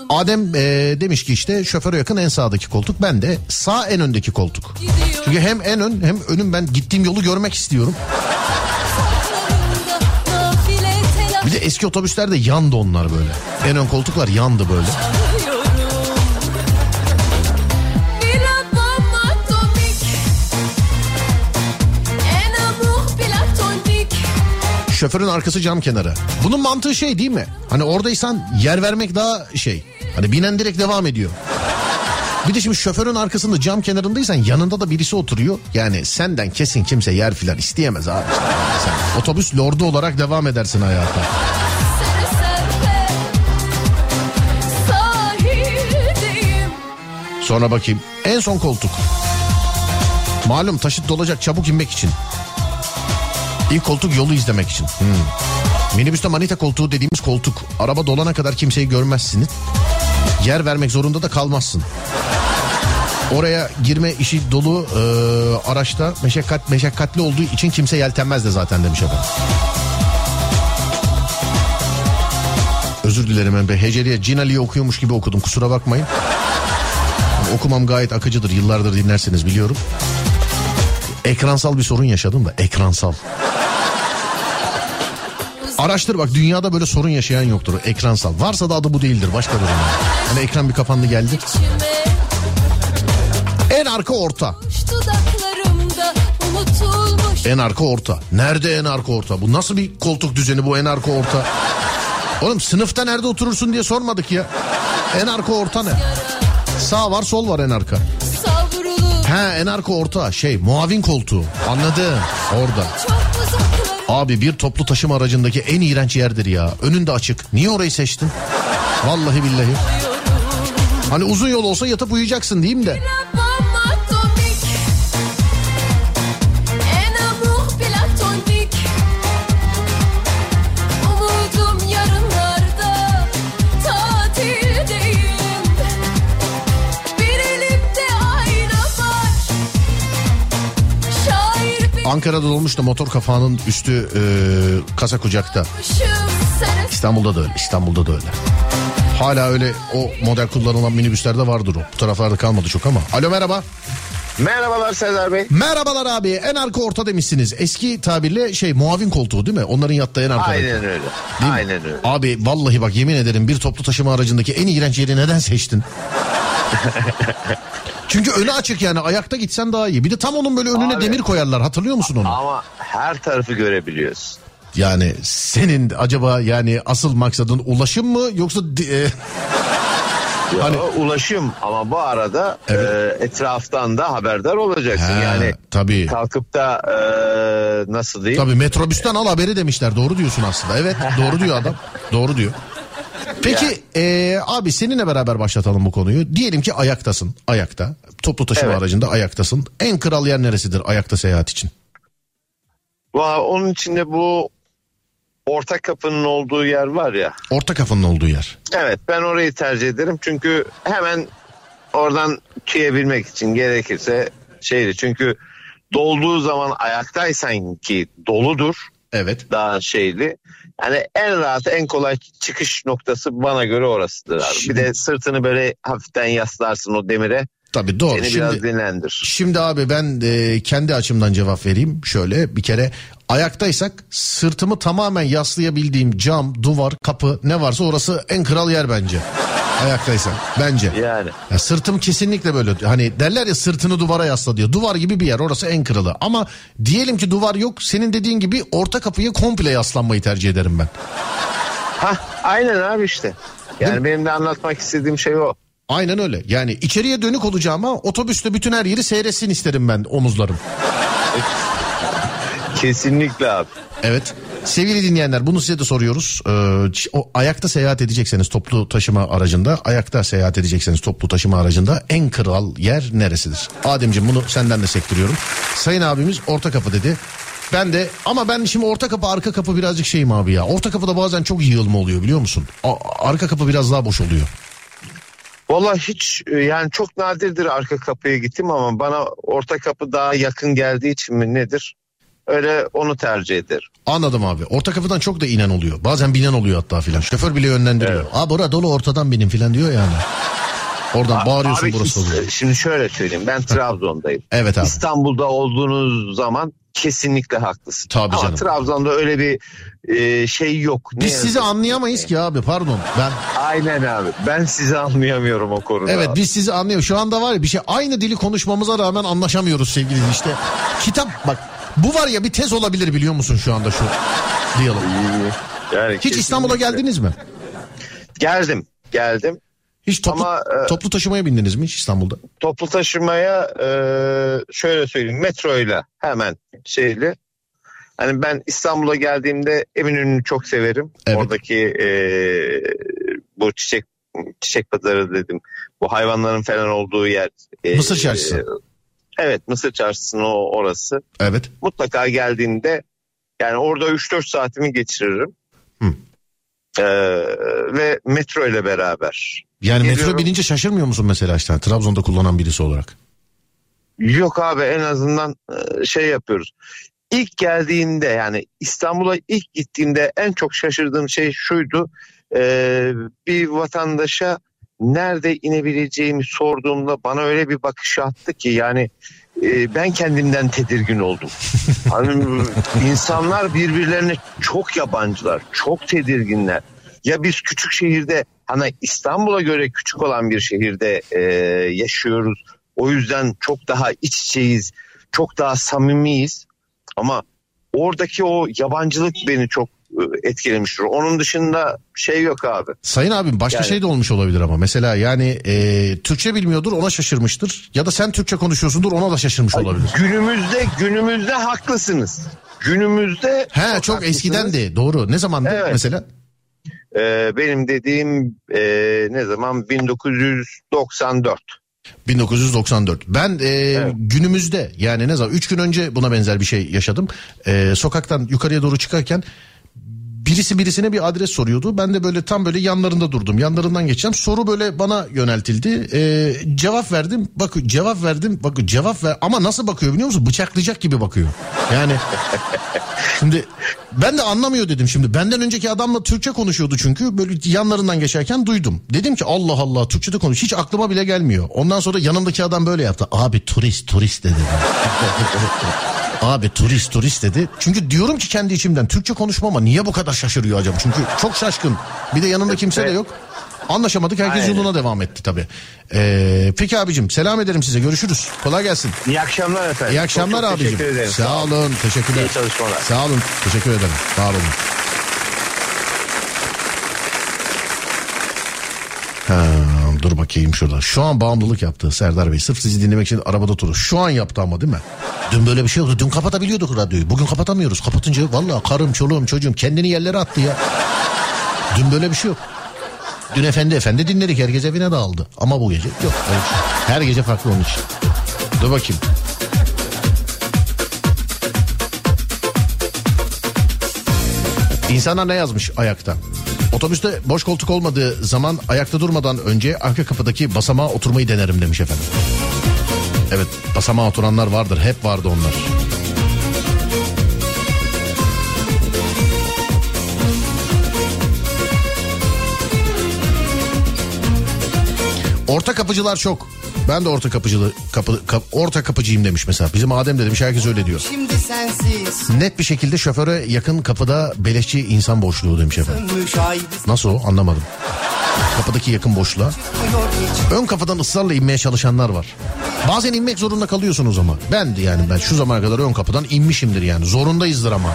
Adem e, demiş ki işte şoföre yakın en sağdaki koltuk. Ben de sağ en öndeki koltuk. Çünkü hem en ön hem önüm ben gittiğim yolu görmek istiyorum. Bir de eski otobüslerde yandı onlar böyle. En ön koltuklar yandı böyle. Şoförün arkası cam kenarı. Bunun mantığı şey değil mi? Hani oradaysan yer vermek daha şey. Hani binen direkt devam ediyor. Bir de şimdi şoförün arkasında cam kenarındaysan yanında da birisi oturuyor. Yani senden kesin kimse yer filan isteyemez abi. Sen otobüs lordu olarak devam edersin hayata. Sonra bakayım. En son koltuk. Malum taşıt dolacak çabuk inmek için. İlk koltuk yolu izlemek için. Hmm. Minibüste manita koltuğu dediğimiz koltuk. Araba dolana kadar kimseyi görmezsiniz. Yer vermek zorunda da kalmazsın. Oraya girme işi dolu e, araçta meşakkat meşakkatli olduğu için kimse yeltenmez de zaten demiş adam. Özür dilerim ben be. Heceliye Cinali'yi okuyormuş gibi okudum kusura bakmayın. Okumam gayet akıcıdır. Yıllardır dinlersiniz biliyorum. Ekransal bir sorun yaşadım da ekransal. Araştır bak dünyada böyle sorun yaşayan yoktur. Ekransal. Varsa da adı bu değildir. Başkadır. Yani. Hani ekran bir kapandı geldi. En arka orta. En arka orta. Nerede en arka orta? Bu nasıl bir koltuk düzeni bu en arka orta? Oğlum sınıfta nerede oturursun diye sormadık ya. En arka orta ne? Sağ var sol var en arka. He en arka orta şey muavin koltuğu. Anladım orada. Abi bir toplu taşıma aracındaki en iğrenç yerdir ya. Önünde açık. Niye orayı seçtin? Vallahi billahi. Hani uzun yol olsa yatıp uyuyacaksın diyeyim de. Ankara'da dolmuş da motor kafağının üstü e, kasa kucakta. İstanbul'da da öyle. İstanbul'da da öyle. Hala öyle o model kullanılan minibüslerde vardır o. Bu taraflarda kalmadı çok ama. Alo merhaba. Merhabalar Serdar Bey. Merhabalar abi. En arka orta demişsiniz. Eski tabirle şey muavin koltuğu değil mi? Onların yattığı en arkada. Aynen öyle. Değil mi? Aynen öyle. Abi vallahi bak yemin ederim bir toplu taşıma aracındaki en iğrenç yeri neden seçtin? Çünkü önü açık yani ayakta gitsen daha iyi. Bir de tam onun böyle önüne Abi. demir koyarlar hatırlıyor musun onu? Ama her tarafı görebiliyoruz. Yani senin acaba yani asıl maksadın ulaşım mı yoksa e, Ya, Hani- ulaşım ama bu arada Evet. e, etraftan da haberdar olacaksın. He, yani tabii. kalkıp da e, nasıl diyeyim? Tabii metrobüsten al haberi demişler. Doğru diyorsun aslında. Evet doğru diyor adam. Doğru diyor. Peki eee, abi seninle beraber başlatalım bu konuyu. Diyelim ki ayaktasın. Ayakta. Toplu taşıma Evet. aracında ayaktasın. En kral yer neresidir ayakta seyahat için? Va- Onun içinde bu orta kapının olduğu yer var ya. Orta kafanın olduğu yer. Evet ben orayı tercih ederim. Çünkü hemen oradan tüyebilmek için gerekirse şeydi. Çünkü dolduğu zaman ayaktaysan ki doludur. Evet. daha şeyli. Yani en rahat en kolay çıkış noktası bana göre orasıdır abi. Şimdi- Bir de sırtını böyle hafiften yaslarsın o demire. Tabii doğru. Seni biraz Şimdi, dinlendir. şimdi abi ben e, kendi açımdan cevap vereyim. Şöyle bir kere ayaktaysak sırtımı tamamen yaslayabildiğim cam, duvar, kapı ne varsa orası en kral yer bence. Ayaktaysan bence. Yani Ya sırtım kesinlikle böyle hani derler ya sırtını duvara yasla diyor. Duvar gibi bir yer orası en kralı. Ama diyelim ki duvar yok senin dediğin gibi orta kapıyı komple yaslanmayı tercih ederim ben. ha aynen abi işte. Yani benim de anlatmak istediğim şey o. Aynen öyle. Yani içeriye dönük olacağım ama otobüste bütün her yeri seyretsin isterim ben omuzlarım. Kesinlikle abi. Evet. Sevgili dinleyenler bunu size de soruyoruz. Ee, o ayakta seyahat edecekseniz toplu taşıma aracında, ayakta seyahat edecekseniz toplu taşıma aracında en kral yer neresidir? Ademciğim bunu senden de sektiriyorum. Sayın abimiz orta kapı dedi. Ben de ama ben şimdi orta kapı arka kapı birazcık şeyim abi ya. Orta kapıda bazen çok yığılma oluyor biliyor musun? A- arka kapı biraz daha boş oluyor. Valla hiç e, yani çok nadirdir arka kapıya gittim ama bana orta kapı daha yakın geldiği için mi nedir? Öyle onu tercih ederim. Anladım abi. Orta kapıdan çok da inen oluyor. Bazen binen oluyor hatta filan. Şoför bile yönlendiriyor. Evet. Aa bura dolu ortadan benim filan diyor yani. Oradan bağırıyorsun Abi burası oluyor. Şimdi şöyle söyleyeyim ben Trabzon'dayım. Evet abi. İstanbul'da olduğunuz zaman kesinlikle haklısın. Tabii Ama canım. Trabzon'da öyle bir e, şey yok. Ne Biz yazık sizi anlayamayız ki abi pardon. Ben Aynen abi. Ben sizi anlayamıyorum o konuda. evet abi. biz sizi anlıyoruz. Şu anda var ya bir şey aynı dili konuşmamıza rağmen anlaşamıyoruz sevgili işte. Kitap bak bu var ya bir tez olabilir biliyor musun şu anda şu diyalog. Yani Hiç kesinlikle. İstanbul'a geldiniz mi? Geldim. Geldim. Hiç toplu, Ama, e, toplu taşımaya bindiniz mi hiç İstanbul'da? toplu taşımaya e, şöyle söyleyeyim metroyla hemen şeyli. Hani ben İstanbul'a geldiğimde Eminönü'nü çok severim. Evet. Oradaki e, bu çiçek çiçek pazarı dedim. Bu hayvanların falan olduğu yer. E, Mısır Çarşısı. e, evet Mısır Çarşısı'nın o orası. Evet. Mutlaka geldiğinde yani orada 3-4 saatimi geçiririm. Hı. E, ve metro ile beraber. Yani metro Geliyorum. binince şaşırmıyor musun mesela işte Trabzon'da kullanan birisi olarak? Yok abi en azından e, şey yapıyoruz. İlk geldiğinde yani İstanbul'a ilk gittiğimde en çok şaşırdığım şey şuydu. E, bir vatandaşa nerede inebileceğimi sorduğumda bana öyle bir bakış attı ki yani e, ben kendimden tedirgin oldum. Hani insanlar birbirlerine çok yabancılar, çok tedirginler. Ya biz küçük şehirde hani İstanbul'a göre küçük olan bir şehirde e, yaşıyoruz. O yüzden çok daha iç içeyiz, çok daha samimiyiz. Ama oradaki o yabancılık beni çok etkilemiştir. Onun dışında şey yok abi. Sayın abim başka Yani- şey de olmuş olabilir ama mesela yani e, Türkçe bilmiyordur ona şaşırmıştır ya da sen Türkçe konuşuyorsundur ona da şaşırmış olabilir. Günümüzde günümüzde haklısınız. Günümüzde He çok, haklısınız. eskiden de doğru ne zamandı Evet. mesela? Ee, benim dediğim e, ne zaman 1994. 1994. Ben e, günümüzde yani ne zaman 3 gün önce buna benzer bir şey yaşadım. E, sokaktan yukarıya doğru çıkarken birisi birisine bir adres soruyordu. Ben de böyle tam böyle yanlarında durdum. Yanlarından geçeceğim. Soru böyle bana yöneltildi. E, cevap verdim. Bak cevap verdim. Bak cevap ver ama nasıl bakıyor biliyor musun? Bıçaklayacak gibi bakıyor. Yani Şimdi ben de anlamıyor dedim şimdi. Benden önceki adamla Türkçe konuşuyordu çünkü. Böyle yanlarından geçerken duydum. Dedim ki Allah Allah Türkçe'de konuş. Hiç aklıma bile gelmiyor. Ondan sonra yanımdaki adam böyle yaptı. Abi turist turist dedi. Abi turist turist dedi. Çünkü diyorum ki kendi içimden Türkçe konuşmama niye bu kadar şaşırıyor acaba? Çünkü çok şaşkın. Bir de yanında kimse de yok. Anlaşamadık herkes Aynen. yoluna devam etti tabii. Ee, peki abicim selam ederim size görüşürüz. Kolay gelsin. İyi akşamlar efendim. İyi akşamlar Çok çok abicim. Teşekkür ederim. Sağ olun. Teşekkürler. İyi çalışmalar. Sağ olun. Teşekkür ederim. Sağ olun. Ha, dur bakayım şurada. Şu an bağımlılık yaptı Serdar Bey. Sırf sizi dinlemek için arabada oturur. Şu an yaptı ama değil mi? Dün böyle bir şey oldu. Dün kapatabiliyorduk radyoyu. Bugün kapatamıyoruz. Kapatınca vallahi karım, çoluğum, çocuğum kendini yerlere attı ya. Dün böyle bir şey yok. Dün efendi efendi dinledik. Herkes evine dağıldı. Ama bu gece yok. Her gece farklı onun için. Dur bakayım. İnsanlar ne yazmış ayakta? Otobüste boş koltuk olmadığı zaman ayakta durmadan önce arka kapıdaki basamağa oturmayı denerim demiş efendim. Evet basamağa oturanlar vardır hep vardı onlar. Orta kapıcılar çok. Ben de orta kapıcılı kapı, kap- orta kapıcıyım demiş mesela. Bizim Adem de demiş herkes öyle diyor. Şimdi sensiz Net bir şekilde şoföre yakın kapıda beleşçi insan boşluğu demiş efendim. Nasıl o anlamadım. Kapıdaki yakın boşluğa. Ön kapıdan ısrarla inmeye çalışanlar var. Bazen inmek zorunda kalıyorsunuz ama. Ben de yani ben şu zamana kadar ön kapıdan inmişimdir yani. Zorundayızdır ama.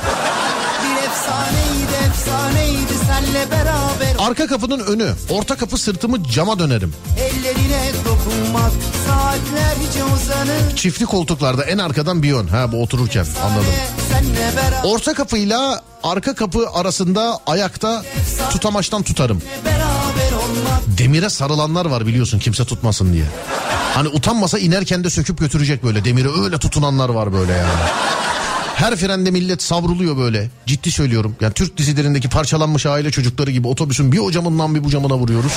Bir efsaneydi efsaneydi senle beraber Arka kapının önü, orta kapı sırtımı cama dönerim. Ellerine dokunmak saatlerce uzanır Çiftli koltuklarda en arkadan bir yön. Ha bu otururken anladım. Orta kapıyla arka kapı arasında ayakta tutamaçtan tutarım. Demire sarılanlar var biliyorsun kimse tutmasın diye. Hani utanmasa inerken de söküp götürecek böyle demire öyle tutunanlar var böyle yani. Her frende millet savruluyor böyle. Ciddi söylüyorum. Yani Türk dizilerindeki parçalanmış aile çocukları gibi otobüsün bir o camından bir bu camına vuruyoruz.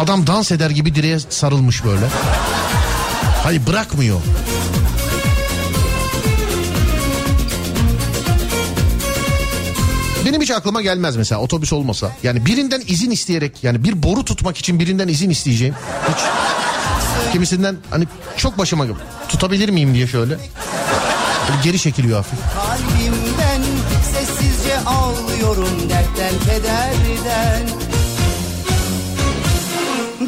Adam dans eder gibi direğe sarılmış böyle. Hayır bırakmıyor. Benim hiç aklıma gelmez mesela otobüs olmasa. Yani birinden izin isteyerek yani bir boru tutmak için birinden izin isteyeceğim. Hiç. Kimisinden hani çok başıma tutabilir miyim diye şöyle. Böyle geri çekiliyor hafif. kalbimden Sessizce ağlıyorum dertten kederden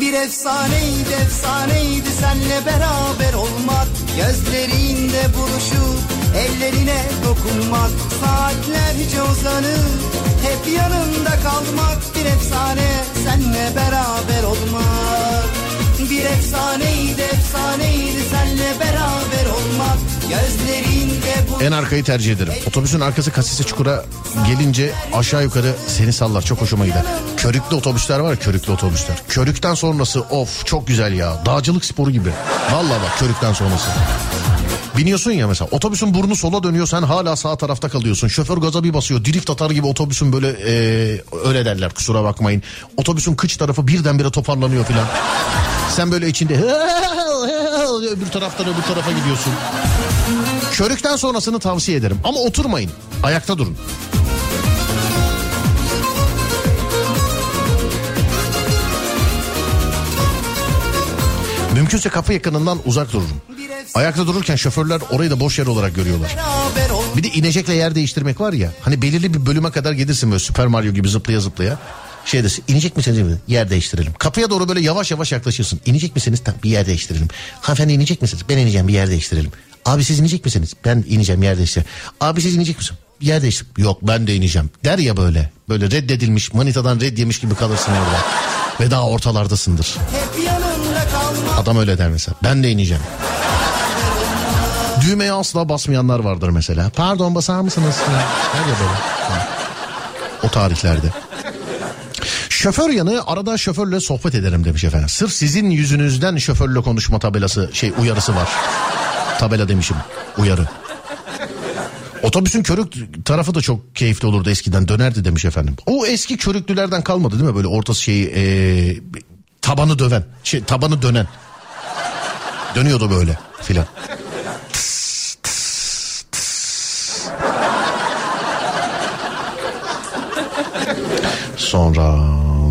Bir efsaneydi efsaneydi senle beraber olmak. Gözlerinde buluşup Ellerine dokunmak. Saatlerce uzanıp Hep yanında kalmak. Bir efsane Senle beraber olmak. Bir efsaneydi efsaneydi senle beraber En arkayı tercih ederim. Otobüsün arkası kasisi çukura gelince aşağı yukarı seni sallar. Çok hoşuma gider. Körüklü otobüsler var ya körüklü otobüsler. Körükten sonrası of çok güzel ya. Dağcılık sporu gibi. Vallahi bak körükten sonrası. Biniyorsun ya mesela otobüsün burnu sola dönüyor sen hala sağ tarafta kalıyorsun. Şoför gaza bir basıyor drift atar gibi otobüsün böyle e, öyle derler kusura bakmayın. Otobüsün kıç tarafı birdenbire toparlanıyor filan. Sen böyle içinde öbür taraftan öbür tarafa gidiyorsun. Körükten sonrasını tavsiye ederim ama oturmayın ayakta durun. Mümkünse kapı yakınından uzak dururum. Ayakta dururken şoförler orayı da boş yer olarak görüyorlar. Bir de inecekle yer değiştirmek var ya. Hani belirli bir bölüme kadar gelirsin böyle Süper Mario gibi zıplaya zıplaya. Şey desin inecek misiniz? mi? Yer değiştirelim. Kapıya doğru böyle yavaş yavaş yaklaşırsın. İnecek misiniz? Tamam bir yer değiştirelim. Hanımefendi inecek misiniz? Ben ineceğim bir yer değiştirelim. Abi siz inecek misiniz? Ben ineceğim yer değiştirelim. Abi siz inecek misiniz? Yer değiştir. Yok ben de ineceğim. Der ya böyle. Böyle reddedilmiş manitadan red yemiş gibi kalırsın orada. Ve daha ortalardasındır. Adam öyle der mesela. Ben de ineceğim. Düğmeye asla basmayanlar vardır mesela. Pardon basar mısınız? Ya böyle. O tarihlerde. Şoför yanı arada şoförle sohbet ederim demiş efendim. Sırf sizin yüzünüzden şoförle konuşma tabelası şey uyarısı var. Tabela demişim uyarı. Otobüsün körük tarafı da çok keyifli olurdu eskiden dönerdi demiş efendim. O eski körüklülerden kalmadı değil mi böyle ortası şeyi ee, tabanı döven şey tabanı dönen. Dönüyordu böyle filan. Sonra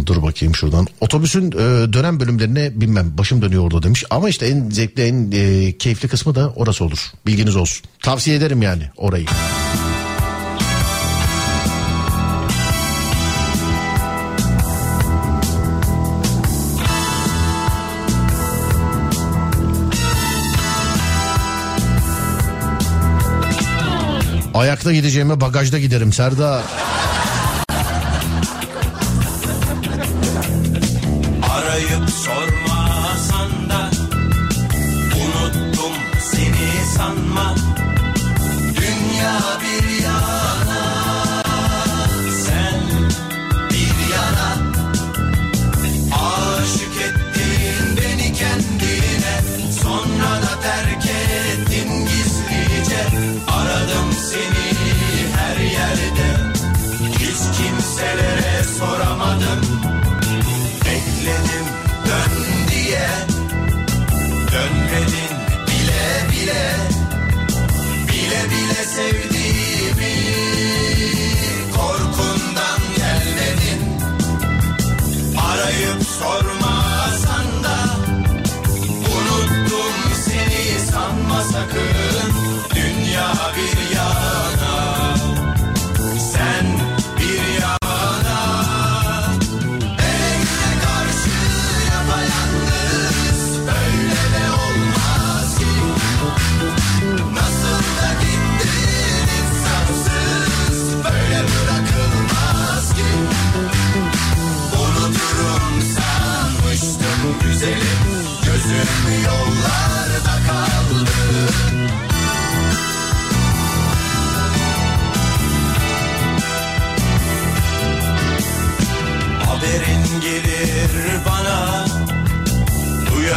dur bakayım şuradan. Otobüsün e, dönem bölümlerine binmem. Başım dönüyor orada demiş. Ama işte en zevkli en e, keyifli kısmı da orası olur. Bilginiz olsun. Tavsiye ederim yani orayı. Ayakta gideceğime bagajda giderim Serdar.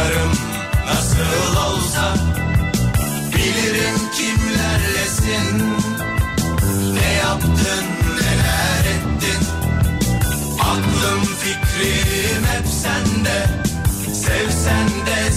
Duyarım nasıl olsa. Bilirim kimlerlesin. Ne yaptın neler ettin? Aklım fikrim hep sende. Sevsen de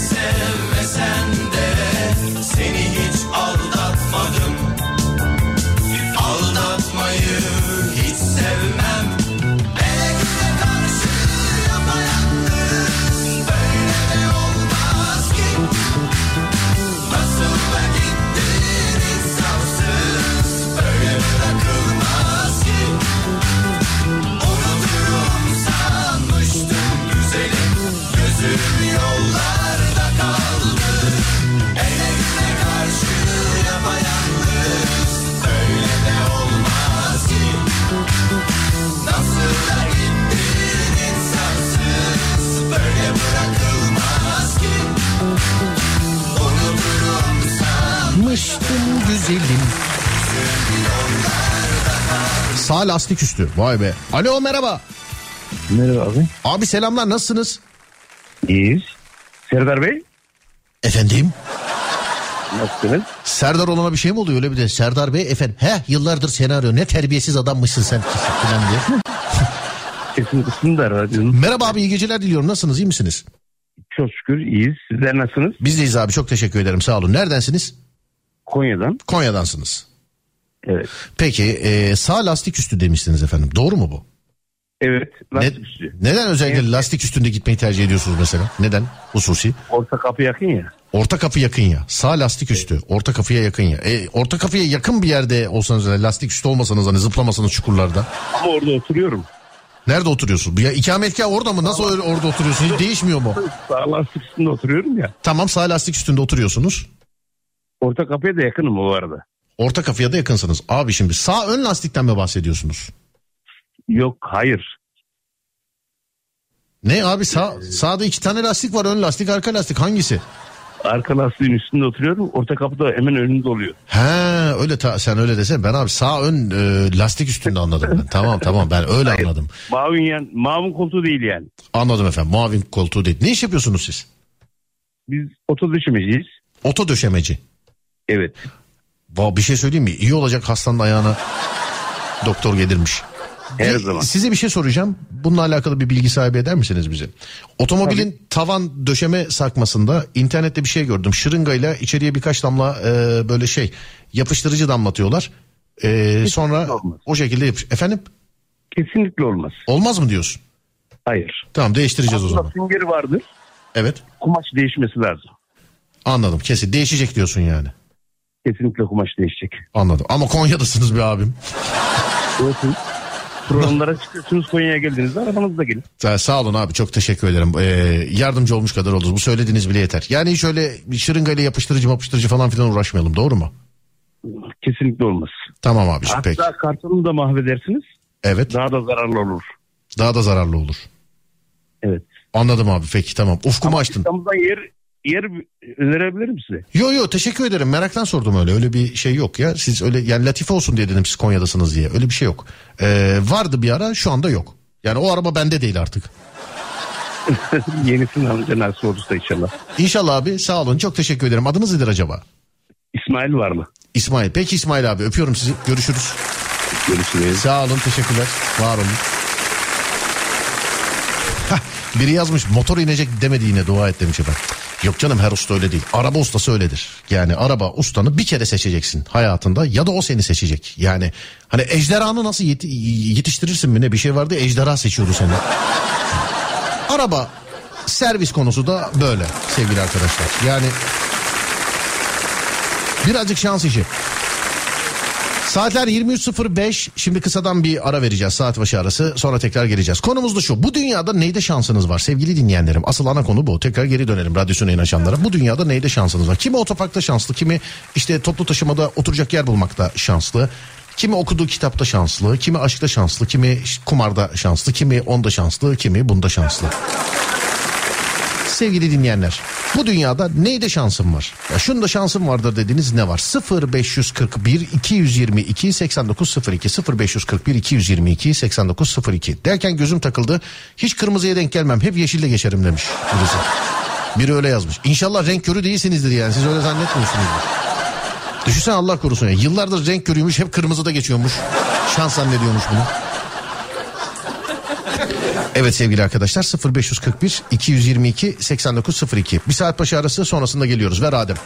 güzelim. Sağ lastik üstü. Vay be. Alo merhaba. Merhaba abi. Abi selamlar nasılsınız? İyiyiz. Serdar Bey. Efendim? Nasılsınız? Serdar olana bir şey mi oluyor öyle bir de Serdar Bey efendim he yıllardır seni arıyor ne terbiyesiz adammışsın sen falan diye. Radyonun. Merhaba abi iyi geceler diliyorum nasılsınız iyi misiniz? Çok şükür iyiyiz. Sizler nasılsınız? Biz deyiz abi çok teşekkür ederim sağ olun. Neredensiniz? Konya'dan. Konya'dansınız. Evet. Peki e, sağ lastik üstü demiştiniz efendim doğru mu bu? Evet. Ne- Lastik üstü. neden özellikle Evet. lastik üstünde gitmeyi tercih ediyorsunuz mesela? Neden? Hususi. Orta kapı yakın ya. Orta kapı yakın ya. Sağ lastik üstü. Orta kapıya yakın ya. E, orta kapıya yakın bir yerde olsanız lastik üstü olmasanız hani zıplamasanız çukurlarda. Ama orada oturuyorum. Nerede oturuyorsun? Ya ikametgah orada mı? Nasıl orada oturuyorsun? Hiç değişmiyor mu? Sağ lastik üstünde oturuyorum ya. Tamam sağ lastik üstünde oturuyorsunuz. Orta kapıya da yakınım o arada. Orta kapıya da yakınsınız. Abi şimdi sağ ön lastikten mi bahsediyorsunuz? Yok hayır. Ne abi sağ, sağda iki tane lastik var. Ön lastik arka lastik hangisi? Arka lastiğin üstünde oturuyorum. Orta kapı da hemen önünde oluyor. He öyle ta, sen öyle desen ben abi sağ ön e, lastik üstünde anladım ben. tamam tamam ben öyle anladım. Mavin yan, mavin koltuğu değil yani. Anladım efendim. Muavin koltuğu değil. Ne iş yapıyorsunuz siz? Biz oto düşmeciyiz. Oto döşemeci. Evet. Va bir şey söyleyeyim mi? İyi olacak hastanın ayağına doktor gelirmiş. Her Bir- zaman. Size bir şey soracağım. Bununla alakalı bir bilgi sahibi eder misiniz bize? Otomobilin tavan döşeme sakmasında internette bir şey gördüm. Şırıngayla içeriye birkaç damla e, böyle şey yapıştırıcı damlatıyorlar. E, sonra olmaz. o şekilde yapış. Efendim? Kesinlikle olmaz. Olmaz mı diyorsun? Hayır. Tamam değiştireceğiz o Aslında zaman. süngeri vardır. Evet. Kumaş değişmesi lazım. Anladım. Kesin değişecek diyorsun yani. Kesinlikle kumaş değişecek. Anladım. Ama Konya'dasınız be abim. Evet. Programlara çıkıyorsunuz Konya'ya geldiğinizde arabanızda gelin. Sa- Sağ olun abi çok teşekkür ederim. Ee, yardımcı olmuş kadar oldunuz. Bu söylediğiniz bile yeter. Yani hiç öyle bir şırıngayla yapıştırıcı yapıştırıcı falan filan uğraşmayalım doğru mu? Kesinlikle olmaz. Tamam peki. Hatta kartonu da mahvedersiniz. Evet Daha da zararlı olur. daha da zararlı olur. Evet. Anladım abi peki tamam. Ufkumu açtın. İstanbul'dan yer yer önerebilirim size. Yo yo teşekkür ederim meraktan sordum öyle. Öyle bir şey yok ya. Siz öyle yani latife olsun diye dedim siz Konya'dasınız diye. Öyle bir şey yok. Ee, vardı bir ara şu anda yok. Yani o araba bende değil artık. Yenisini alınca nasıl olursa inşallah. İnşallah abi sağ olun çok teşekkür ederim. Adınız nedir acaba? İsmail var mı? İsmail. Peki İsmail abi öpüyorum sizi. Görüşürüz. Görüşürüz. Sağ olun teşekkürler. Var olun. Biri yazmış motor inecek demedi yine dua et demiş efendim. Yok canım her usta öyle değil. Araba ustası öyledir. Yani araba ustanı bir kere seçeceksin hayatında ya da o seni seçecek. Yani hani ejderhanı nasıl yeti- yetiştirirsin mi ne bir şey vardı ejderha seçiyordu seni. araba servis konusu da böyle sevgili arkadaşlar. Yani birazcık şans işi. Saatler 23.05 şimdi kısadan bir ara vereceğiz. Saat başı arası. Sonra tekrar geleceğiz. Konumuz da şu. Bu dünyada neyde şansınız var? Sevgili dinleyenlerim asıl ana konu bu. Tekrar geri dönelim radyosuna inaşanlara bu dünyada neyde şansınız var? Kimi otoparkta şanslı kimi işte toplu taşımada oturacak yer bulmakta şanslı kimi okuduğu kitapta şanslı kimi aşkta şanslı kimi kumarda şanslı kimi onda şanslı kimi bunda şanslı. Sevgili dinleyenler bu dünyada neyde şansım var? Ya şunda şansım vardır dediğiniz ne var? 0 541 222 8902 0 541 222 8902 derken gözüm takıldı. Hiç kırmızıya denk gelmem hep yeşille geçerim demiş birisi. Biri öyle yazmış. İnşallah renk körü değilsinizdir yani siz öyle zannetmiyorsunuzdur. Düşünsene Allah korusun ya. Yıllardır renk körüymüş hep kırmızıda geçiyormuş. Şans zannediyormuş bunu. Evet sevgili arkadaşlar 0541 222 8902 bir saat başı arası sonrasında geliyoruz ver Adem.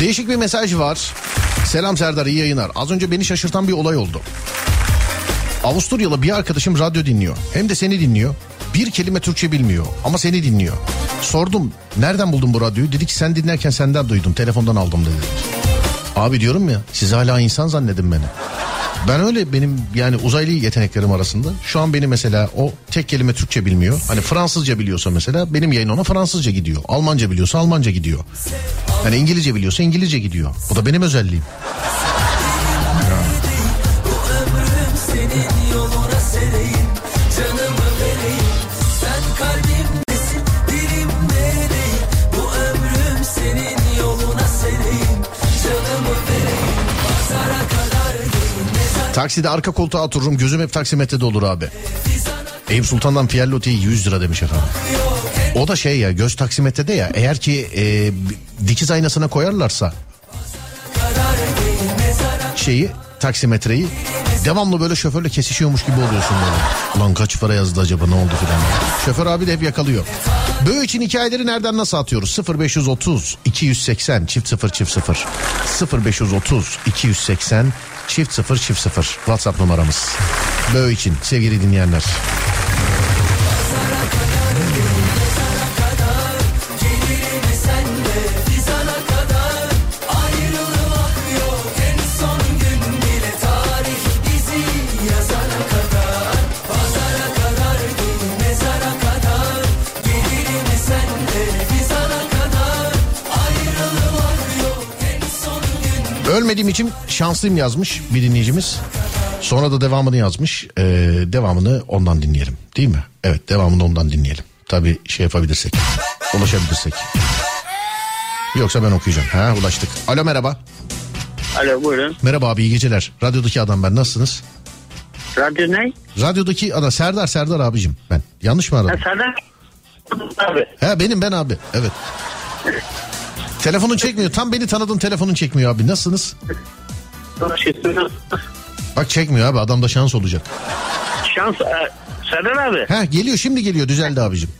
Değişik bir mesaj var. Selam Serdar iyi yayınlar. Az önce beni şaşırtan bir olay oldu. Avusturyalı bir arkadaşım radyo dinliyor. Hem de seni dinliyor. Bir kelime Türkçe bilmiyor ama seni dinliyor. Sordum nereden buldun bu radyoyu? Dedi ki sen dinlerken senden duydum telefondan aldım dedi. Abi diyorum ya siz hala insan zannedin beni. Ben öyle benim yani uzaylı yeteneklerim arasında. Şu an beni mesela o tek kelime Türkçe bilmiyor. Hani Fransızca biliyorsa mesela benim yayın ona Fransızca gidiyor. Almanca biliyorsa Almanca gidiyor. Hani İngilizce biliyorsa İngilizce gidiyor. Bu da benim özelliğim. Takside arka koltuğa otururum gözüm hep taksimetrede olur abi. Eyüp Sultan'dan Pierlotti'ye 100 lira demiş efendim. O da şey ya göz taksimetrede ya eğer ki e, dikiz aynasına koyarlarsa şeyi taksimetreyi devamlı böyle şoförle kesişiyormuş gibi oluyorsun böyle. Ulan kaç para yazdı acaba ne oldu filan. Şoför abi de hep yakalıyor. Böyle için hikayeleri nereden nasıl atıyoruz? 0530 280 çift 0 çift 0 0530 280 çift 0 çift 0 WhatsApp numaramız. Böyle için sevgili dinleyenler. Ölmediğim için şanslıyım yazmış bir dinleyicimiz. Sonra da devamını yazmış. Ee, devamını ondan dinleyelim. Değil mi? Evet devamını ondan dinleyelim. Tabii şey yapabilirsek. Ulaşabilirsek. Yoksa ben okuyacağım. Ha ulaştık. Alo merhaba. Alo buyurun. Merhaba abi iyi geceler. Radyodaki adam ben nasılsınız? Radyo ne? Radyodaki adam Serdar Serdar abicim ben. Yanlış mı Ha, aradım? Serdar abi. He benim ben abi. Evet. Telefonun çekmiyor. Tam beni tanıdın telefonun çekmiyor abi. Nasılsınız? Bak çekmiyor abi adamda şans olacak. Şans e, Serdar abi. He geliyor şimdi geliyor düzeldi abicim.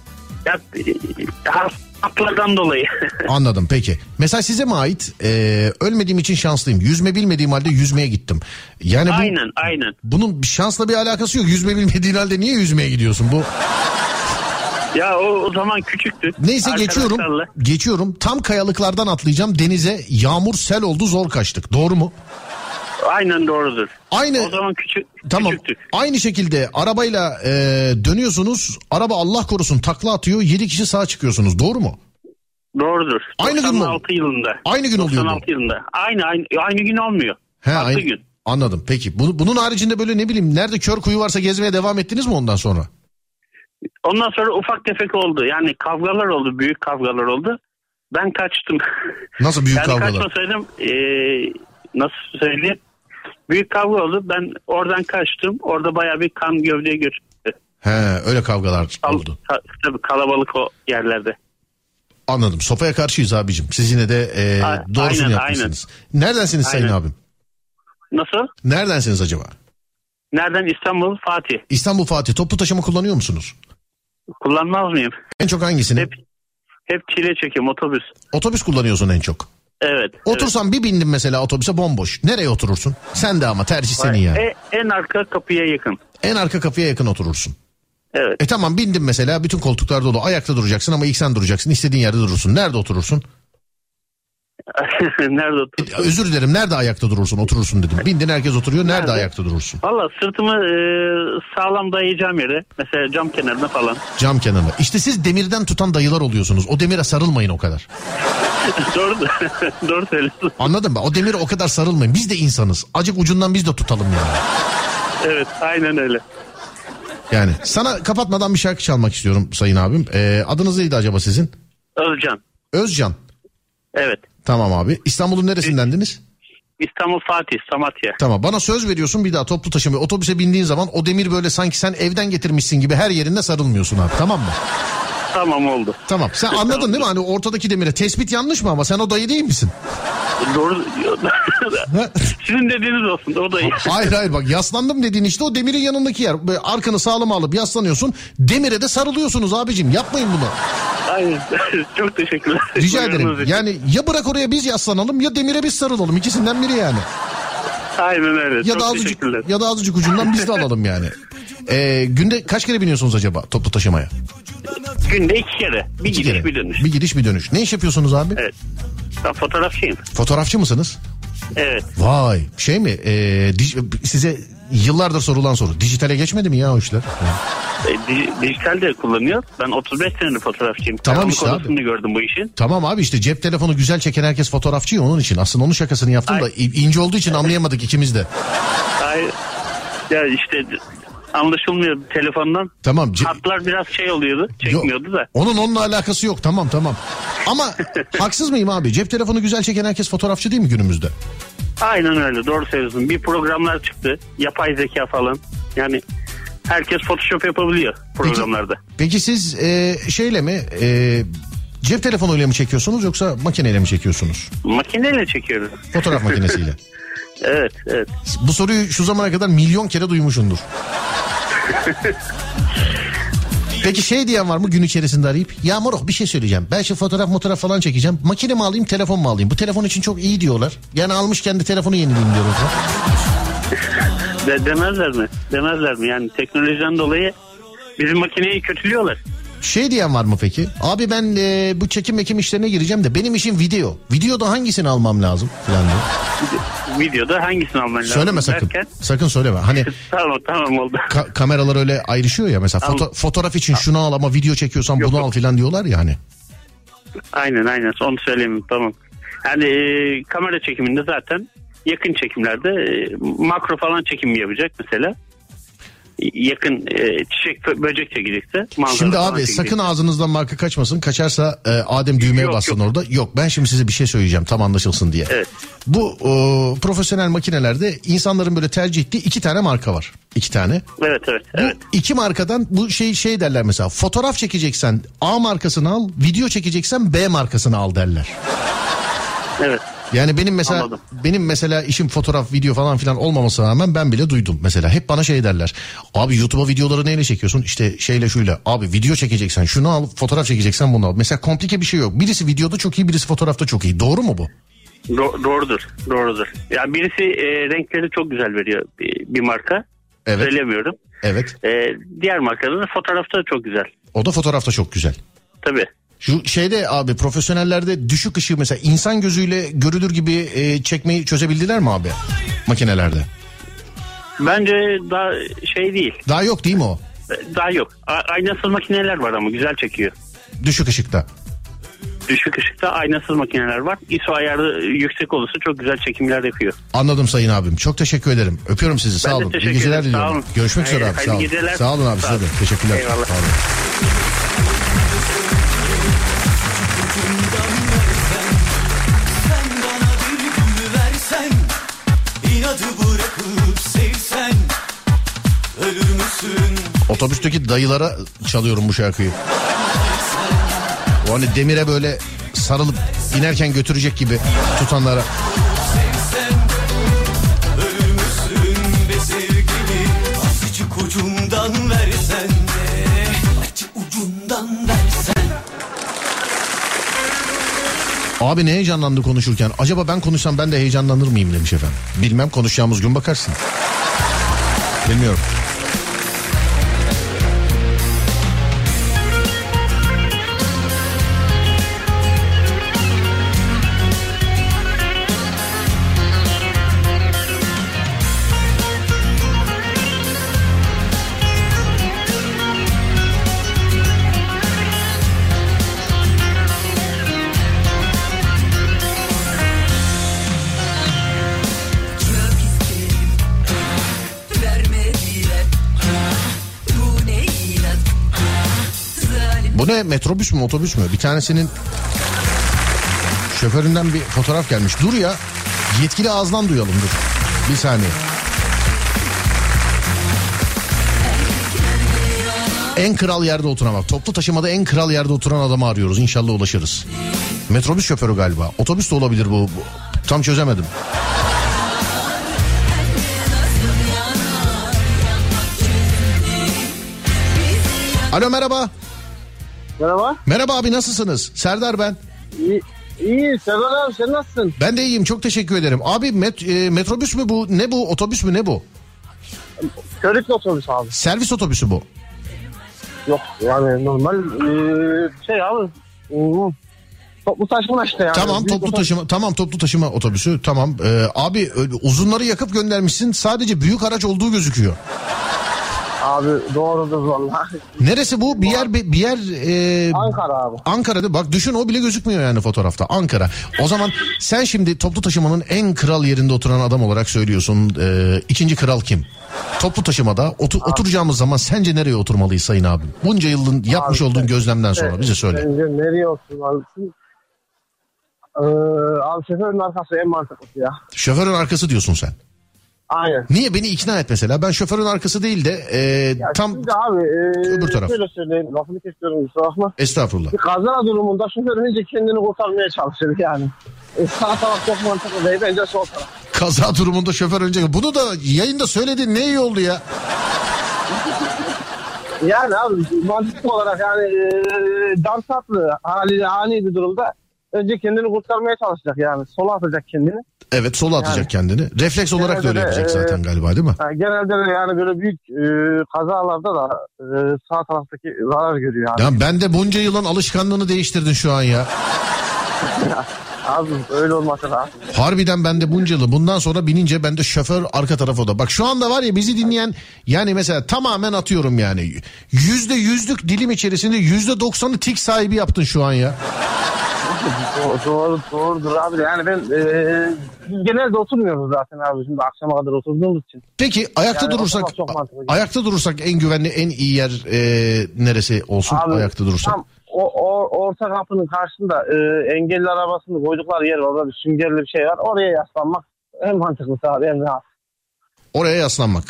Ya, e, hatlardan dolayı. Anladım peki. Mesaj size mi ait? Ee, ölmediğim için şanslıyım. Yüzme bilmediğim halde yüzmeye gittim. Yani bu, aynen aynen. bunun şansla bir alakası yok. Yüzme bilmediğin halde niye yüzmeye gidiyorsun? Bu Ya o, o zaman küçüktü. Neyse geçiyorum. Geçiyorum. Tam kayalıklardan atlayacağım. Denize yağmur sel oldu zor kaçtık. Doğru mu? Aynen doğrudur. Aynı O zaman küçük, Tamam. küçüktük. Aynı şekilde arabayla e, dönüyorsunuz. Araba Allah korusun takla atıyor. 7 kişi sağa çıkıyorsunuz. Doğru mu? Doğrudur. Aynı gün mü? 96 yılında. Aynı gün oluyor bu. 96 yılında. Aynı, aynı, aynı gün olmuyor. He, Farklı aynı- gün. Anladım. Peki. Bu- bunun haricinde böyle ne bileyim nerede kör kuyu varsa gezmeye devam ettiniz mi ondan sonra? Ondan sonra ufak tefek oldu. Yani kavgalar oldu. Büyük kavgalar oldu. Ben kaçtım. Nasıl büyük yani kavgalar? kaçmasaydım eee, nasıl söyleyeyim? Büyük kavga oldu. Ben oradan kaçtım. Orada baya bir kan gövdeye götürdü. He öyle kavgalar Kal- oldu. ka- tabii kalabalık o yerlerde. Anladım. Sopaya karşıyız abicim. Siz yine de e, A- doğrusunu aynen, yapmışsınız. Neredensiniz sayın Aynen. abim? Nasıl? Neredensiniz acaba? Nereden? İstanbul, Fatih. İstanbul Fatih. Toplu taşıma kullanıyor musunuz? Kullanmaz mıyım? En çok hangisini? Hep hep çile çekiyorum otobüs. Otobüs kullanıyorsun en çok. Evet. Otursan bir bindim mesela otobüse bomboş. Nereye oturursun? Sen de ama tercih evet. senin yani. E, en arka kapıya yakın. En arka kapıya yakın oturursun. Evet. E tamam bindim mesela bütün koltuklar dolu. Ayakta duracaksın ama ilk sen duracaksın. İstediğin yerde durursun. Nerede oturursun? Nerede E, oturuyorsun? özür dilerim nerede ayakta durursun oturursun dedim. Bindin herkes oturuyor. Nerede, Nerede? ayakta durursun? Valla sırtımı e, sağlam dayayacağım yere. Mesela cam kenarına falan. Cam kenarında. İşte siz demirden tutan dayılar oluyorsunuz. O demire sarılmayın o kadar. Doğru Doğru söylüyorsun. Anladın mı? O demire o kadar sarılmayın. Biz de insanız. Acık ucundan biz de tutalım yani. Evet aynen öyle. Yani sana kapatmadan bir şarkı çalmak istiyorum sayın abim. Ee, adınız neydi acaba sizin? Özcan. Özcan. Evet. Tamam abi. İstanbul'un neresindendiniz? İstanbul Fatih Samatya. Tamam bana söz veriyorsun bir daha toplu taşıma otobüse bindiğin zaman o demir böyle sanki sen evden getirmişsin gibi her yerinde sarılmıyorsun abi tamam mı? Tamam oldu. Tamam sen anladın değil mi hani ortadaki demire tespit yanlış mı ama sen o dayı değil misin? Doğru. Sizin dediğiniz olsun. O da iyi. Hayır hayır bak yaslandım dediğin işte o demirin yanındaki yer. Böyle arkanı sağlam alıp yaslanıyorsun demire de sarılıyorsunuz abicim yapmayın bunu. Aynen. Çok teşekkürler. Rica ederim. Yani ya bırak oraya biz yaslanalım ya demire biz sarılalım ikisinden biri yani. Aynen öyle. Ya Çok da azıcık teşekkürler. ya da azıcık ucundan biz de alalım yani. Ee, günde kaç kere biniyorsunuz acaba toplu taşımaya? Günde iki kere. Bir İki gidiş kere. bir dönüş. Bir gidiş bir dönüş. Ne iş yapıyorsunuz abi? Evet. Ben fotoğrafçıyım. Fotoğrafçı mısınız? Evet. Vay şey mi dij- size yıllardır sorulan soru. Dijitale geçmedi mi ya o işler? E, di- dijital de kullanıyor. Ben 35 senedir fotoğrafçıyım. Tamam Karanlık işte abi. gördüm bu işin. Tamam abi işte cep telefonu güzel çeken herkes fotoğrafçı onun için. Aslında onun şakasını yaptım da Ay. i- ince olduğu için anlayamadık ikimiz de. Ay, ya işte anlaşılmıyor telefondan. Tamam. ce- Hatlar biraz şey oluyordu. Çekmiyordu Yok, da. Onun onunla alakası yok tamam tamam. Ama haksız mıyım abi? Cep telefonu güzel çeken herkes fotoğrafçı değil mi günümüzde? Aynen öyle doğru söylüyorsun. Bir programlar çıktı. Yapay zeka falan. Yani herkes Photoshop yapabiliyor programlarda. Peki siz e, şeyle mi e, cep telefonuyla mı çekiyorsunuz yoksa makineyle mi çekiyorsunuz? Makineyle çekiyoruz. Fotoğraf makinesiyle. Evet evet. Bu soruyu şu zamana kadar milyon kere duymuşsundur. Peki şey diyen var mı gün içerisinde arayıp ya moruk bir şey söyleyeceğim. Ben şu fotoğraf fotoğraf falan çekeceğim. Makine mi alayım telefon mu alayım? Bu telefon için çok iyi diyorlar. Yani almışken de telefonu yenileyim diyorlar. De, demezler mi? Demezler mi? Yani teknolojiden dolayı bizim makineyi kötülüyorlar. Şey diyen var mı peki? Abi ben e, bu çekim mekim işlerine gireceğim de benim işim video. Videoda hangisini almam lazım falan diyor. Videoda hangisini alman lazım? Söyleme sakın. derken- Sakın söyleme. Hani tamam tamam oldu. ka- kameralar öyle ayrışıyor ya mesela foto- Al. fotoğraf için şunu al ama video çekiyorsan Yok, bunu yok. al falan diyorlar ya hani. Aynen aynen onu söyleyeyim tamam. Yani e, kamera çekiminde zaten yakın çekimlerde e, makro falan çekim yapacak mesela. Yakın e, çiçek bö- böcek çekecekse manzara Şimdi abi çekecek. sakın ağzınızdan marka kaçmasın. Kaçarsa e, Adem düğmeye Yok, bassın yok. orada. Yok ben şimdi size bir şey söyleyeceğim tam anlaşılsın diye. Evet. Bu e, profesyonel makinelerde insanların böyle tercih ettiği iki tane marka var. İki tane. Evet evet evet. Bu iki markadan bu şey şey derler mesela fotoğraf çekeceksen A markasını al, video çekeceksen B markasını al derler. Evet. Yani benim mesela Anladım. benim mesela işim fotoğraf, video falan filan olmamasına rağmen ben bile duydum mesela. Hep bana şey derler. Abi YouTube'a videoları neyle çekiyorsun? İşte şeyle şuyla. Abi video çekeceksen şunu al, fotoğraf çekeceksen bunu al. Mesela komplike bir şey yok. Birisi videoda çok iyi, birisi fotoğrafta çok iyi. Doğru mu bu? Do- doğrudur. Doğrudur. Yani birisi e, renkleri çok güzel veriyor bir, bir marka. Evet. Söylemiyorum. Evet. E, diğer markada da fotoğrafta çok güzel. O da fotoğrafta çok güzel. Tabii. Şu şeyde abi profesyonellerde düşük ışığı mesela insan gözüyle görülür gibi e, çekmeyi çözebildiler mi abi makinelerde? Bence daha şey değil. Daha yok değil mi o? Daha yok. A- aynasız makineler var ama güzel çekiyor. Düşük ışıkta. Düşük ışıkta aynasız makineler var. ISO ayarı yüksek olursa çok güzel çekimler yapıyor. Anladım sayın abim. Çok teşekkür ederim. Öpüyorum sizi. Sağ de olun. İyi geceler ederim. Sağ diliyorum. Görüşmek üzere abi. Sağ olun. Sağ olun abi Sağ olun. Teşekkürler. Eyvallah. Sağ olun. Otobüsteki dayılara çalıyorum bu şarkıyı. O hani demire böyle sarılıp inerken götürecek gibi tutanlara. ucundan versen de ucundan versen Abi ne heyecanlandı konuşurken. Acaba ben konuşsam ben de heyecanlanır mıyım demiş efendim. Bilmem konuşacağımız gün bakarsın. Bilmiyorum. Ne metrobüs mü otobüs mü? Bir tanesinin şoföründen bir fotoğraf gelmiş. Dur ya yetkili ağızdan duyalım dur. Bir saniye. En kral yerde oturan bak. Toplu taşımada en kral yerde oturan adamı arıyoruz. İnşallah ulaşırız. Metrobüs şoförü galiba. Otobüs de olabilir bu. bu. Tam çözemedim. Alo merhaba. Merhaba. Merhaba abi nasılsınız? Serdar ben. İyi, iyi Serdar abi sen nasılsın? Ben de iyiyim çok teşekkür ederim. Abi met- e, metrobüs mü bu? Ne bu? Otobüs mü ne bu? Körükle otobüs abi. Servis otobüsü bu. Yok yani normal eee, şey abi. hmm, Toplu taşıma işte yani. tamam Büyük toplu otobüs. taşıma tamam toplu taşıma otobüsü tamam. Ee, abi öyle uzunları yakıp göndermişsin. Sadece büyük araç olduğu gözüküyor. Abi doğrudur vallahi. Neresi bu? Bir yer bir yer e, Ankara abi. Ankara'da bak düşün o bile gözükmüyor yani fotoğrafta. Ankara. O zaman sen şimdi toplu taşımanın en kral yerinde oturan adam olarak söylüyorsun. Ee, ikinci kral kim? Toplu taşımada otur, oturacağımız zaman sence nereye oturmalıyız sayın abim? Bunca yılın yapmış olduğun gözlemden sonra bize söyle. Bence nereye oturmalısın? Ee, abi şoförün arkası en mantıklısı ya. Şoförün arkası diyorsun sen. Aynen. Niye beni ikna et mesela? Ben şoförün arkası değil de e, Ya tam Şimdi abi e, Öbür taraf. şöyle söyleyeyim lafını kesiyorum kusura bakma. estağfurullah. Bir kaza durumunda şoför önce kendini kurtarmaya çalışır yani. E, sağ taraf çok mantıklı değil bence sol taraf. Kaza durumunda şoför önce bunu da yayında söyledin ne iyi oldu ya. Yani abi mantıklı olarak yani e, can tatlı haliyle ani bir durumda önce kendini kurtarmaya çalışacak yani. Sola atacak kendini. Evet sola atacak Yani. kendini. Refleks olarak da öyle Genelde de, yapacak e, zaten galiba değil mi? Yani genelde de yani böyle büyük e, kazalarda da e, sağ taraftaki zarar görüyor yani. Ya ben de bunca yılın alışkanlığını değiştirdin şu an ya. Abi öyle olması lazım. Harbiden ben de bunca yılı bundan sonra binince ben de şoför arka tarafa da. Bak şu anda var ya bizi dinleyen yani mesela tamamen atıyorum yani. Yüzde yüzlük dilim içerisinde yüzde doksanı tik sahibi yaptın şu an ya. Doğru, doğru, doğrudur abi. Yani ben e, genelde oturmuyoruz zaten abi. Şimdi akşama kadar oturduğumuz için. Peki ayakta Yani durursak ayakta durursak en güvenli en iyi yer e, neresi olsun Abi, ayakta durursak? Tam o, o orta kapının karşısında e, engelli arabasını koydukları yer var. Orada bir süngerli bir şey var. Oraya yaslanmak en mantıklısı abi en rahat. Oraya yaslanmak.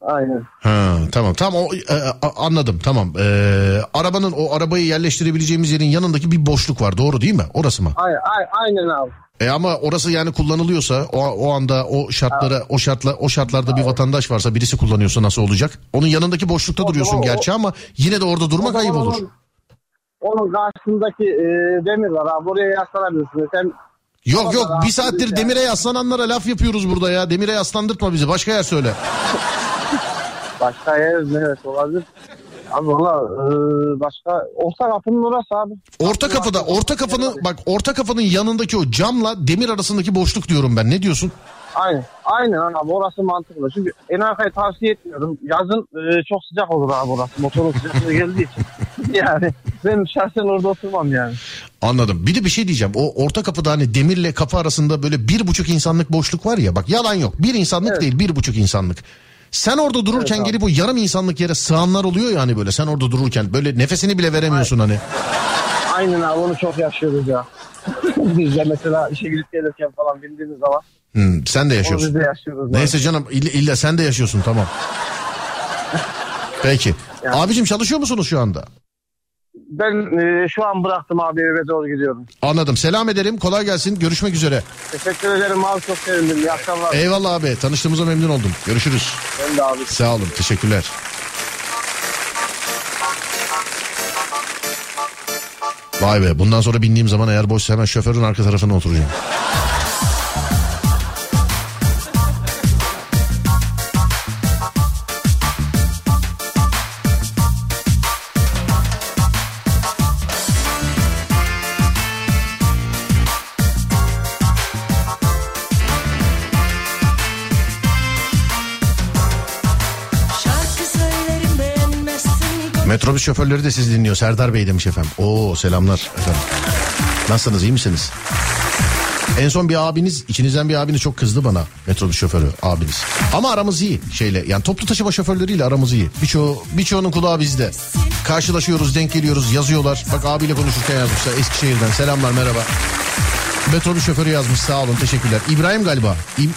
Aynen. Ha tamam tamam o, e, a- anladım tamam. Ee, arabanın o arabayı yerleştirebileceğimiz yerin yanındaki bir boşluk var doğru değil mi? Orası mı? Aynen, aynen abi. E ama orası yani kullanılıyorsa o, o anda o şartlara o şartla o şartlarda bir vatandaş varsa birisi kullanıyorsa nasıl olacak? Onun yanındaki boşlukta O duruyorsun o- gerçi ama yine de orada durmak ayıp olur. Onun, onun karşısındaki e, demir var abi. Oraya yaslanabilirsiniz. Sen Yok yok bir saattir rahatsız demire yaslananlara laf yapıyoruz burada ya. Demire yaslandırtma bizi başka yer söyle. başka yer neresi olabilir? Abi valla e, başka orta kapının orası abi. Orta kapıda orta kafanın bak orta kafanın yanındaki o camla demir arasındaki boşluk diyorum ben. Ne diyorsun? Aynen. Aynen abi orası mantıklı. Çünkü en arkayı tavsiye etmiyorum. Yazın e, çok sıcak olur abi orası. Motorun sıcaklığı geldiği için. yani ben şahsen orada oturmam yani. Anladım. Bir de bir şey diyeceğim. O orta kapıda hani demirle kapı arasında böyle bir buçuk insanlık boşluk var ya. Bak yalan yok. Bir insanlık Evet. değil bir buçuk insanlık. Sen orada dururken Evet gelip o yarım insanlık yere sığanlar oluyor ya hani böyle. Sen orada dururken böyle nefesini bile veremiyorsun hani. Aynen abi onu çok yaşıyoruz ya. biz de mesela işe gidip gelirken falan bindiğimiz zaman Hmm, sen de onu yaşıyorsun. biz de yaşıyoruz. Neyse canım illa, illa sen de yaşıyorsun tamam. Peki. Yani. Abicim çalışıyor musunuz şu anda? Ben e, şu an bıraktım abi eve doğru gidiyorum. Anladım. Selam ederim. Kolay gelsin. Görüşmek üzere. Teşekkür ederim abi çok sevindim. İyi akşamlar. Eyvallah abi. Tanıştığımıza memnun oldum. Görüşürüz. Ben de abi. Sağ olun. Teşekkürler. Vay be bundan sonra bindiğim zaman eğer boşsa hemen şoförün arka tarafına oturacağım. Metrobüs şoförleri de sizi dinliyor. Serdar Bey demiş efendim. Oo selamlar efendim. Nasılsınız iyi misiniz? En son bir abiniz, içinizden bir abiniz çok kızdı bana. Metrobüs şoförü abiniz. Ama aramız iyi şeyle. Yani toplu taşıma şoförleriyle aramız iyi. Birçoğu, birçoğunun kulağı bizde. Karşılaşıyoruz, denk geliyoruz, yazıyorlar. Bak abiyle konuşurken yazmışlar Eskişehir'den. Selamlar, merhaba. Metrobüs şoförü yazmış sağ olun teşekkürler. İbrahim galiba. İb-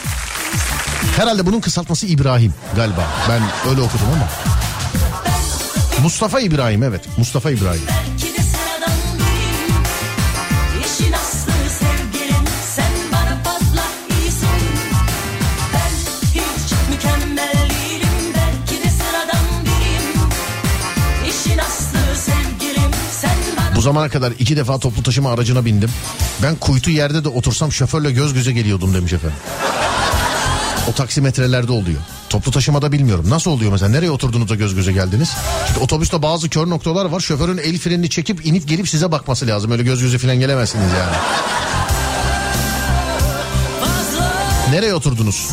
Herhalde bunun kısaltması İbrahim galiba. Ben öyle okudum ama. Mustafa İbrahim evet Mustafa İbrahim. Bu zamana kadar iki defa toplu taşıma aracına bindim. Ben kuytu yerde de otursam şoförle göz göze geliyordum demiş efendim. O taksimetrelerde oluyor. Toplu taşımada bilmiyorum. Nasıl oluyor mesela? Nereye oturduğunuzda göz göze geldiniz? Şimdi otobüste bazı kör noktalar var. Şoförün el frenini çekip inip gelip size bakması lazım. Öyle göz göze falan gelemezsiniz yani. Nereye oturdunuz?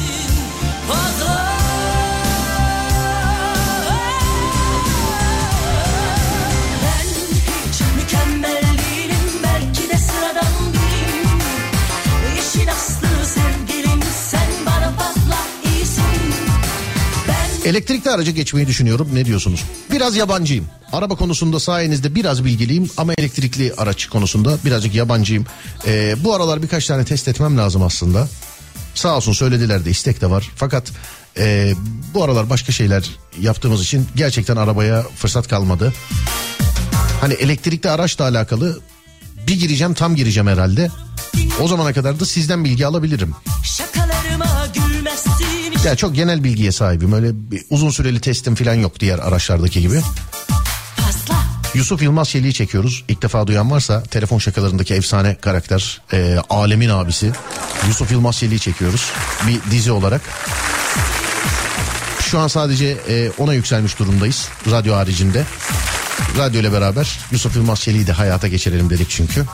Elektrikli araca geçmeyi düşünüyorum. Ne diyorsunuz? Biraz yabancıyım. Araba konusunda sayenizde biraz bilgiliyim ama elektrikli araç konusunda birazcık yabancıyım. Ee, bu aralar birkaç tane test etmem lazım aslında. Sağ olsun söylediler de istek de var. Fakat e, bu aralar başka şeyler yaptığımız için gerçekten arabaya fırsat kalmadı. Hani elektrikli araçla alakalı bir gireceğim tam gireceğim herhalde. O zamana kadar da sizden bilgi alabilirim. şakalarıma gülmezsin Ya çok genel bilgiye sahibim. Öyle bir uzun süreli testim falan yok diğer araçlardaki gibi. Fazla Yusuf Yılmaz Çelik'i çekiyoruz. İlk defa duyan varsa telefon şakalarındaki efsane karakter e, Alem'in abisi Yusuf Yılmaz Çelik'i çekiyoruz. Bir dizi olarak. Şu an sadece e, ona yükselmiş durumdayız radyo haricinde. Radyo ile beraber Yusuf Yılmaz Çelik'i de hayata geçirelim dedik çünkü.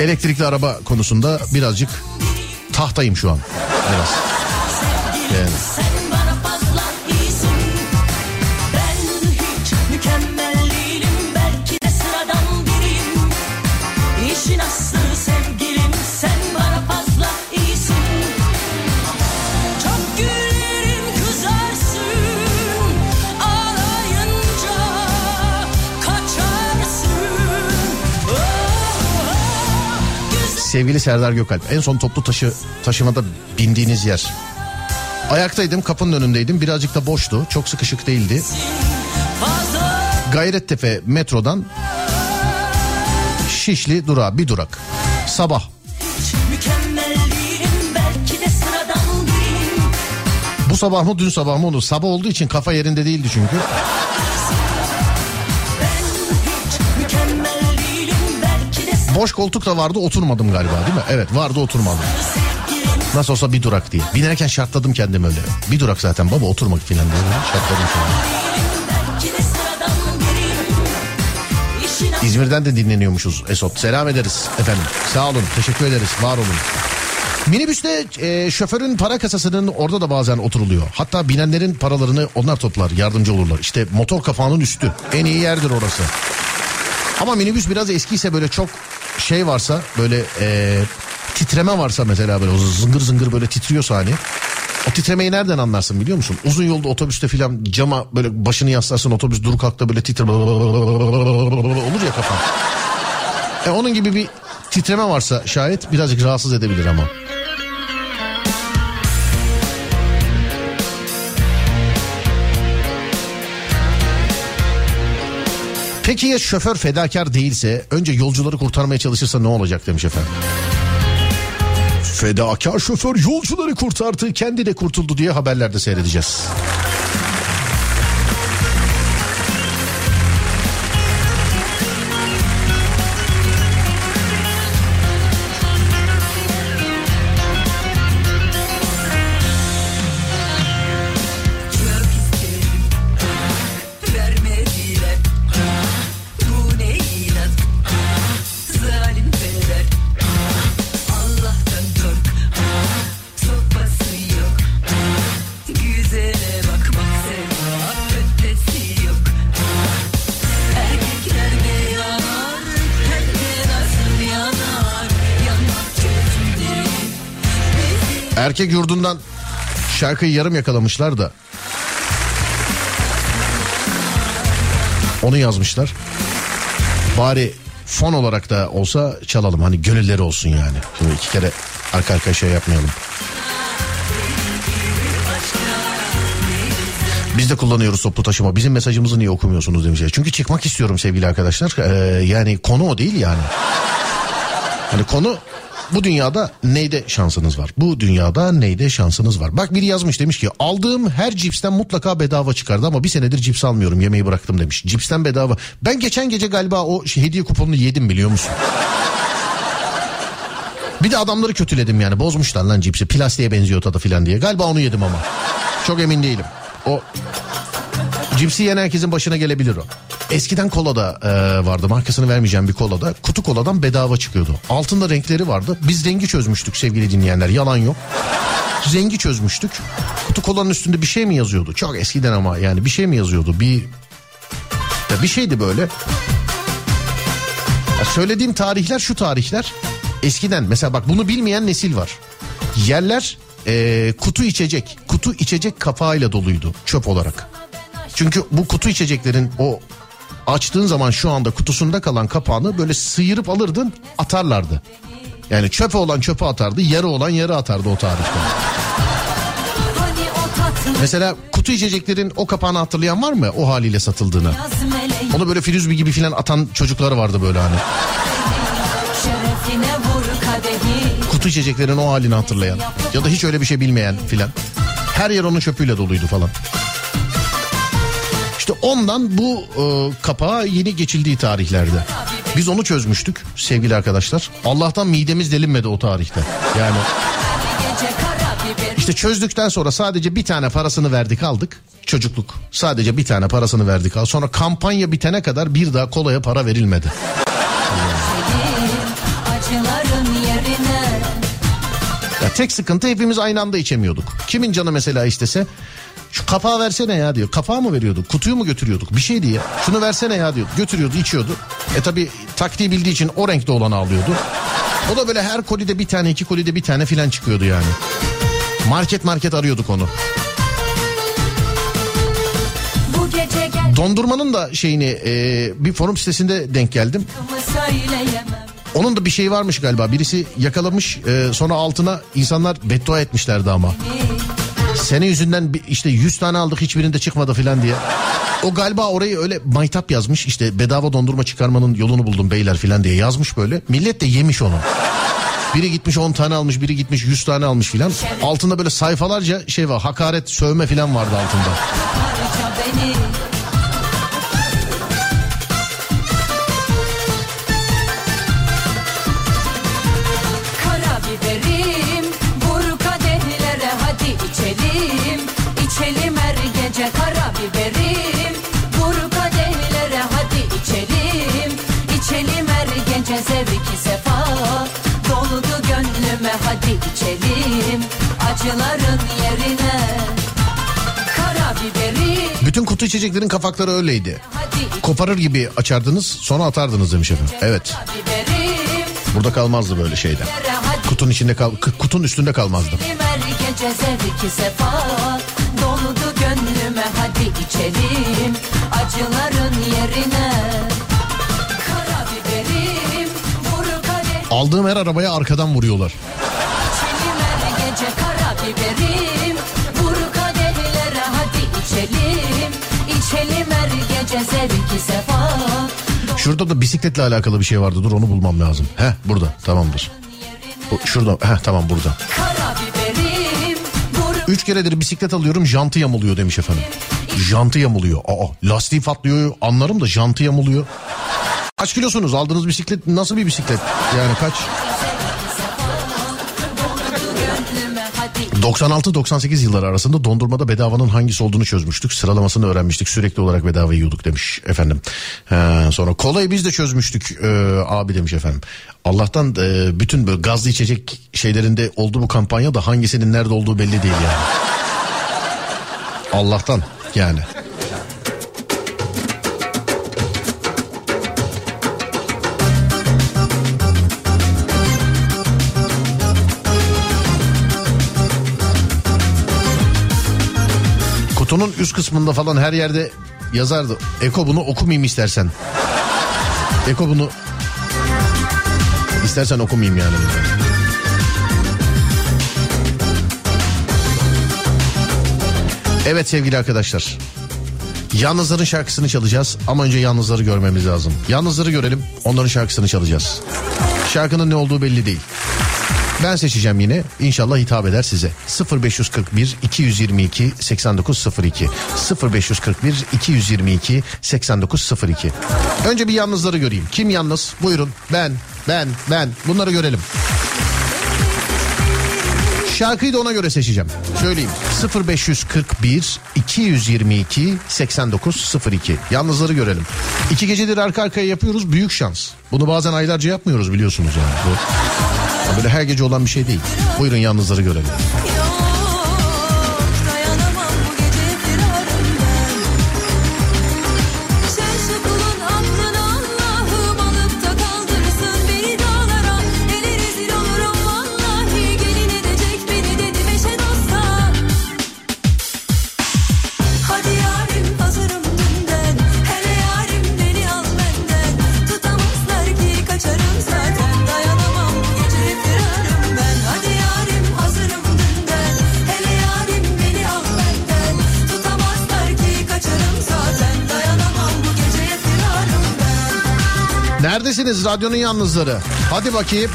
Elektrikli araba konusunda birazcık tahtayım şu an. Biraz. Yani. Sevgili Serdar Gökalp en son toplu taşı taşımada bindiğiniz yer. Ayaktaydım kapının önündeydim birazcık da boştu çok sıkışık değildi. Gayrettepe metrodan Şişli durağı bir durak. Sabah bu sabah mı dün sabah mı onu sabah olduğu için kafa yerinde değildi çünkü. Boş koltuk da vardı oturmadım galiba değil mi? Evet vardı oturmadım. Nasıl olsa bir durak diye. Binerken şartladım kendimi öyle. Bir durak zaten baba oturmak falan diye. Şartladım aslı İzmir'den de dinleniyormuşuz Esot. Selam ederiz efendim. Sağ olun, teşekkür ederiz, var olun. Minibüste e, şoförün para kasasının orada da bazen oturuluyor. Hatta binenlerin paralarını onlar toplar, yardımcı olurlar. İşte motor kapağının üstü. En iyi yerdir orası. Ama minibüs biraz eskiyse böyle çok şey varsa böyle e, titreme varsa mesela böyle zıngır zıngır böyle titriyorsa hani. O titremeyi nereden anlarsın biliyor musun? Uzun yolda otobüste filan cama böyle başını yaslarsın otobüs dur kalkta böyle titrer olur ya kafan. E onun gibi bir titreme varsa şayet birazcık rahatsız edebilir ama. Peki ya şoför fedakar değilse önce yolcuları kurtarmaya çalışırsa ne olacak demiş efendim. Fedakar şoför yolcuları kurtardı kendi de kurtuldu diye haberlerde seyredeceğiz. Erkek yurdundan şarkıyı yarım yakalamışlar da. Onu yazmışlar. Bari fon olarak da olsa çalalım. Hani gönülleri olsun yani. Şimdi iki kere arka arkaya şey yapmayalım. Biz de kullanıyoruz toplu taşıma. Bizim mesajımızı niye okumuyorsunuz demişler. Çünkü çıkmak istiyorum sevgili arkadaşlar. Ee, yani konu o değil yani. Hani konu bu dünyada neyde şansınız var? Bu dünyada neyde şansınız var? Bak biri yazmış demiş ki aldığım her cipsten mutlaka bedava çıkardı ama bir senedir cips almıyorum yemeği bıraktım demiş. Cipsten bedava. Ben geçen gece galiba o şey- hediye kuponunu yedim biliyor musun? Bir de adamları kötüledim yani bozmuşlar lan cipsi plastiğe benziyor tadı filan diye. Galiba onu yedim ama. Çok emin değilim. O cipsi yiyen herkesin başına gelebilir o. Eskiden kola da e, vardı markasını vermeyeceğim bir kola da kutu koladan bedava çıkıyordu. Altında renkleri vardı. Biz rengi çözmüştük sevgili dinleyenler yalan yok. Rengi çözmüştük. Kutu kolanın üstünde bir şey mi yazıyordu? Çok eskiden ama yani bir şey mi yazıyordu? Bir ya bir şeydi böyle. Ya söylediğim tarihler şu tarihler. Eskiden mesela bak bunu bilmeyen nesil var. Yerler e, kutu içecek, kutu içecek kapağıyla doluydu çöp olarak. Çünkü bu kutu içeceklerin o açtığın zaman şu anda kutusunda kalan kapağını böyle sıyırıp alırdın atarlardı. Yani çöpe olan çöpe atardı, yarı olan yarı atardı o tarihte. Mesela kutu içeceklerin o kapağını hatırlayan var mı o haliyle satıldığını? Onu böyle frisbee gibi filan atan çocuklar vardı böyle hani. Kutu içeceklerin o halini hatırlayan. Ya da hiç öyle bir şey bilmeyen filan. Her yer onun çöpüyle doluydu falan. İşte ondan bu e, kapağa yeni geçildiği tarihlerde. Biz onu çözmüştük sevgili arkadaşlar. Allah'tan midemiz delinmedi o tarihte. Yani işte çözdükten sonra sadece bir tane parasını verdik aldık. Çocukluk. Sadece bir tane parasını verdik aldık. Sonra kampanya bitene kadar bir daha kolaya para verilmedi. Ya tek sıkıntı hepimiz aynı anda içemiyorduk. Kimin canı mesela istese şu kapağı versene ya diyor. Kapağı mı veriyorduk? Kutuyu mu götürüyorduk? Bir şeydi ya. Şunu versene ya diyor. Götürüyordu, içiyordu. E tabi taktiği bildiği için o renkte olanı alıyordu. O da böyle her kolide bir tane, iki kolide bir tane filan çıkıyordu yani. Market market arıyorduk onu. Dondurmanın da şeyini e, bir forum sitesinde denk geldim. Onun da bir şey varmış galiba. Birisi yakalamış e, sonra altına insanlar beddua etmişlerdi ama. Senin yüzünden işte 100 tane aldık hiçbirinde çıkmadı filan diye. O galiba orayı öyle maytap yazmış işte bedava dondurma çıkarmanın yolunu buldum beyler filan diye yazmış böyle. Millet de yemiş onu. Biri gitmiş 10 tane almış biri gitmiş 100 tane almış filan. Altında böyle sayfalarca şey var hakaret sövme filan vardı altında. Her gece kara biberim vur kadehlere hadi içelim İçelim her zevki sefa Doldu gönlüme hadi içelim Acıların yerine Bütün kutu içeceklerin kapakları öyleydi. Koparır gibi açardınız sonra atardınız demiş efendim. Evet burada kalmazdı böyle şeyden. Kutunun içinde kal kutunun üstünde kalmazdı. Hadi içelim Acıların yerine Vur Aldığım her arabaya arkadan vuruyorlar. içelim her gece Kara biberim Vur kadehlere hadi içelim İçelim her gece zevki sefa Şurada da bisikletle alakalı bir şey vardı. Dur onu bulmam lazım. Heh burada tamamdır. Bu, şurada heh tamam burada. Üç keredir bisiklet alıyorum jantı yamuluyor demiş efendim. Jantı yamuluyor. Aa lastiği patlıyor anlarım da jantı yamuluyor. Kaç kilosunuz aldığınız bisiklet nasıl bir bisiklet? Yani kaç? gönlüme hadi 96-98 yılları arasında dondurmada bedavanın hangisi olduğunu çözmüştük. Sıralamasını öğrenmiştik. Sürekli olarak bedava yiyorduk demiş efendim. Ee, sonra kolayı biz de çözmüştük ee, abi demiş efendim. Allah'tan e, bütün böyle gazlı içecek şeylerinde oldu bu kampanya da hangisinin nerede olduğu belli değil yani. Allah'tan yani. Kutunun üst kısmında falan her yerde yazardı. Eko bunu okumayayım istersen. Eko bunu istersen okumayayım yani. Evet sevgili arkadaşlar. Yalnızların şarkısını çalacağız ama önce yalnızları görmemiz lazım. Yalnızları görelim onların şarkısını çalacağız. Şarkının ne olduğu belli değil. Ben seçeceğim yine. İnşallah hitap eder size. 0541 222 8902 0541 222 8902 Önce bir yalnızları göreyim. Kim yalnız? Buyurun. Ben, ben, ben. Bunları görelim. Şarkıyı da ona göre seçeceğim. Söyleyeyim. 0541 222 8902. Yalnızları görelim. İki gecedir arka arkaya yapıyoruz. Büyük şans. Bunu bazen aylarca yapmıyoruz biliyorsunuz yani. Bu böyle her gece olan bir şey değil. Buyurun yalnızları görelim. Neredesiniz radyonun yalnızları? Hadi bakayım.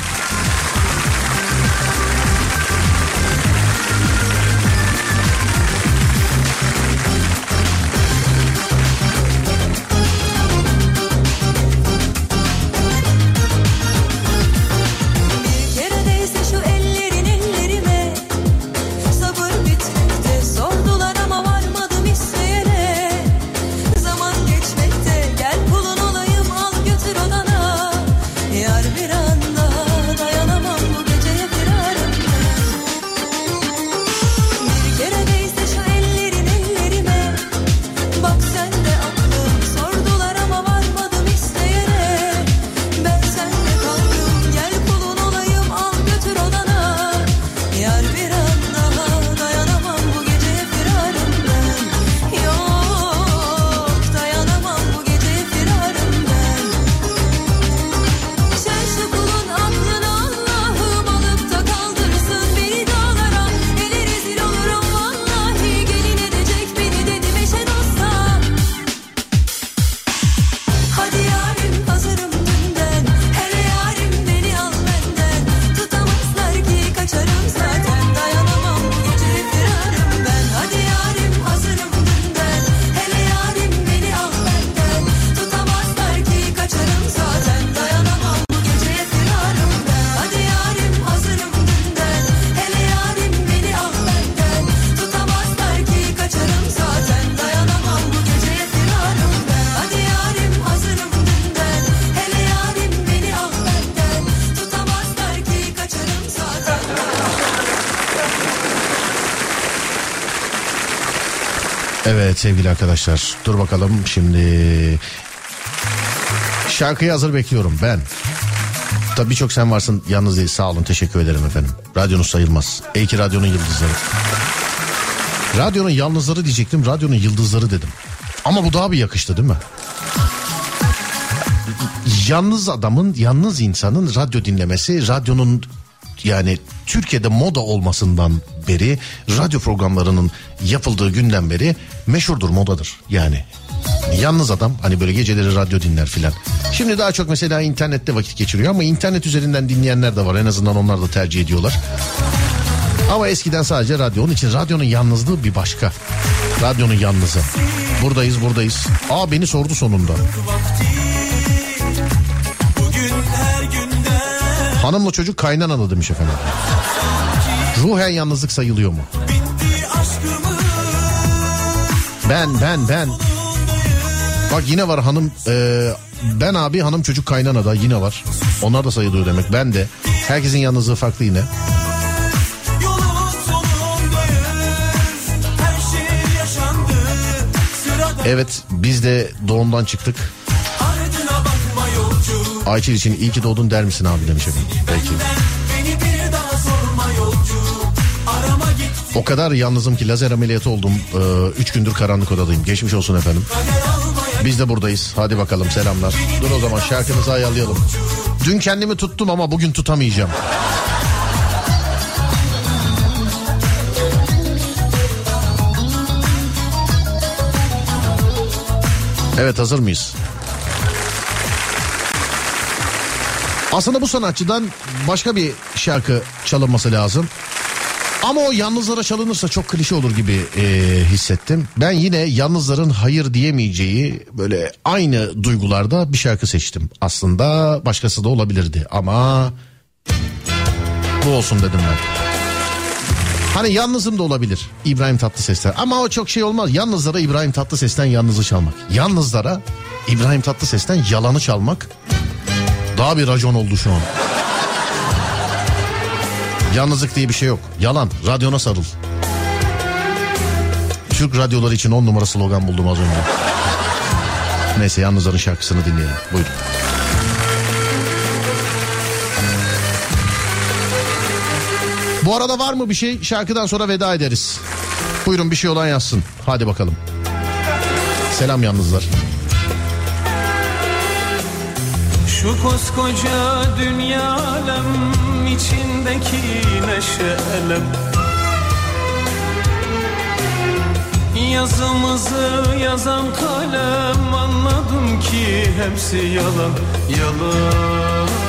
Sevgili arkadaşlar dur bakalım şimdi şarkıyı hazır bekliyorum ben. Tabii birçok sen varsın yalnız değil sağ olun teşekkür ederim efendim. Radyonuz sayılmaz. Ey ki radyonun yıldızları. Radyonun yalnızları diyecektim radyonun yıldızları dedim. Ama bu daha bir yakıştı değil mi? Yalnız adamın yalnız insanın radyo dinlemesi radyonun yani Türkiye'de moda olmasından beri radyo programlarının yapıldığı günden beri meşhurdur modadır yani. Yalnız adam hani böyle geceleri radyo dinler filan. Şimdi daha çok mesela internette vakit geçiriyor ama internet üzerinden dinleyenler de var. En azından onlar da tercih ediyorlar. Ama eskiden sadece radyo. Onun için radyonun yalnızlığı bir başka. Radyonun yalnızı. Buradayız buradayız. Aa beni sordu sonunda. Hanımla çocuk kaynanalı demiş efendim. Ruhen yalnızlık sayılıyor mu? Ben ben ben. Bak yine var hanım e, ben abi hanım çocuk kaynana da yine var. Onlar da sayılıyor demek. Ben de. Herkesin yalnızlığı farklı yine. Evet biz de doğumdan çıktık. Ayçil için iyi ki doğdun der misin abi demiş efendim. Peki. O kadar yalnızım ki lazer ameliyatı oldum. Ee, üç gündür karanlık odadayım. Geçmiş olsun efendim. Biz de buradayız. Hadi bakalım selamlar. Dur o zaman şarkımızı ayarlayalım. Dün kendimi tuttum ama bugün tutamayacağım. Evet hazır mıyız? Aslında bu sanatçıdan başka bir şarkı çalınması lazım. Ama o yalnızlara çalınırsa çok klişe olur gibi e, hissettim. Ben yine yalnızların hayır diyemeyeceği böyle aynı duygularda bir şarkı seçtim. Aslında başkası da olabilirdi ama bu olsun dedim ben. Hani yalnızım da olabilir İbrahim Tatlıses'ten ama o çok şey olmaz. Yalnızlara İbrahim Tatlıses'ten yalnızı çalmak. Yalnızlara İbrahim Tatlıses'ten yalanı çalmak daha bir racon oldu şu an. Yalnızlık diye bir şey yok. Yalan. Radyona sarıl. Türk radyoları için on numara slogan buldum az önce. Neyse yalnızların şarkısını dinleyelim. Buyurun. Bu arada var mı bir şey? Şarkıdan sonra veda ederiz. Buyurun bir şey olan yazsın. Hadi bakalım. Selam yalnızlar. Şu koskoca dünya alem içindeki neşe elem Yazımızı yazan kalem anladım ki hepsi yalan Yalan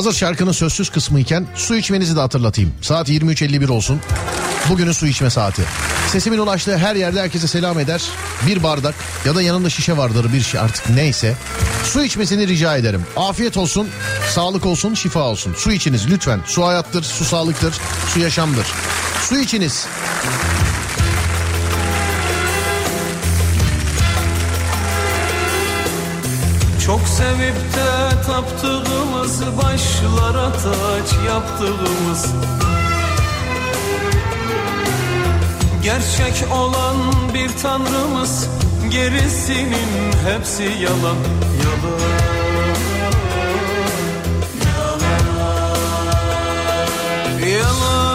Hazır şarkının sözsüz kısmı iken su içmenizi de hatırlatayım. Saat 23.51 olsun. Bugünün su içme saati. Sesimin ulaştığı her yerde herkese selam eder. Bir bardak ya da yanında şişe vardır bir şey artık neyse. Su içmesini rica ederim. Afiyet olsun, sağlık olsun, şifa olsun. Su içiniz lütfen. Su hayattır, su sağlıktır, su yaşamdır. Su içiniz. De taptığımız başlara taç yaptığımız. Gerçek olan bir tanrımız gerisinin hepsi yalan. Yalan. Yalan,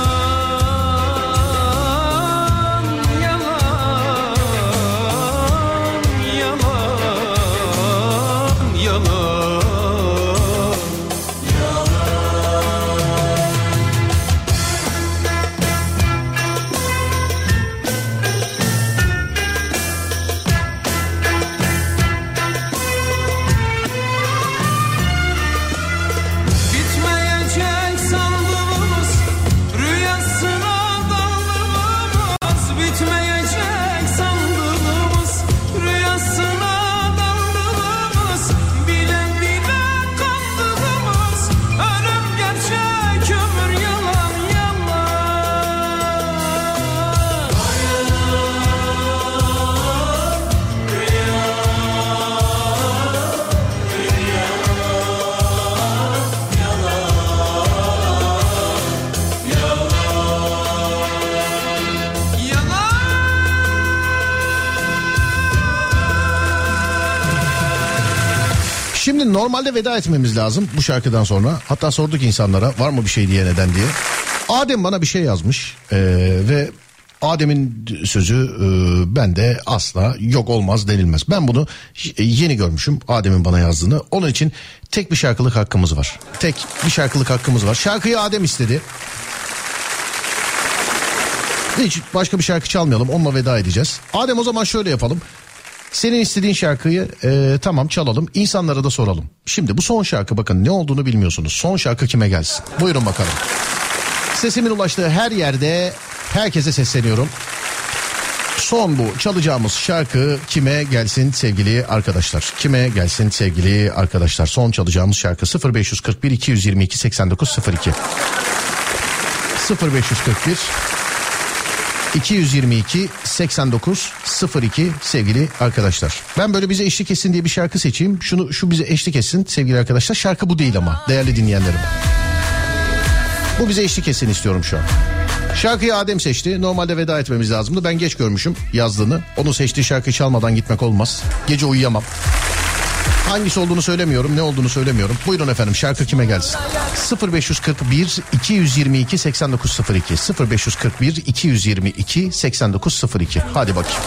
normalde veda etmemiz lazım bu şarkıdan sonra. Hatta sorduk insanlara var mı bir şey diye neden diye. Adem bana bir şey yazmış ee, ve Adem'in sözü e, bende asla yok olmaz denilmez. Ben bunu e, yeni görmüşüm Adem'in bana yazdığını. Onun için tek bir şarkılık hakkımız var. Tek bir şarkılık hakkımız var. Şarkıyı Adem istedi. Hiç başka bir şarkı çalmayalım onunla veda edeceğiz. Adem o zaman şöyle yapalım. Senin istediğin şarkıyı e, tamam çalalım insanlara da soralım. Şimdi bu son şarkı bakın ne olduğunu bilmiyorsunuz. Son şarkı kime gelsin? Buyurun bakalım. Sesimin ulaştığı her yerde herkese sesleniyorum. Son bu çalacağımız şarkı kime gelsin sevgili arkadaşlar? Kime gelsin sevgili arkadaşlar? Son çalacağımız şarkı 0541 222 8902. 0541 222 89 02 sevgili arkadaşlar. Ben böyle bize eşlik etsin diye bir şarkı seçeyim. Şunu şu bize eşlik etsin sevgili arkadaşlar. Şarkı bu değil ama değerli dinleyenlerim. Bu bize eşlik etsin istiyorum şu an. Şarkıyı Adem seçti. Normalde veda etmemiz lazımdı. Ben geç görmüşüm yazdığını. Onun seçtiği şarkıyı çalmadan gitmek olmaz. Gece uyuyamam. Hangisi olduğunu söylemiyorum, ne olduğunu söylemiyorum. Buyurun efendim şarkı kime gelsin? 0541 222 8902 0541 222 8902 Hadi bakayım.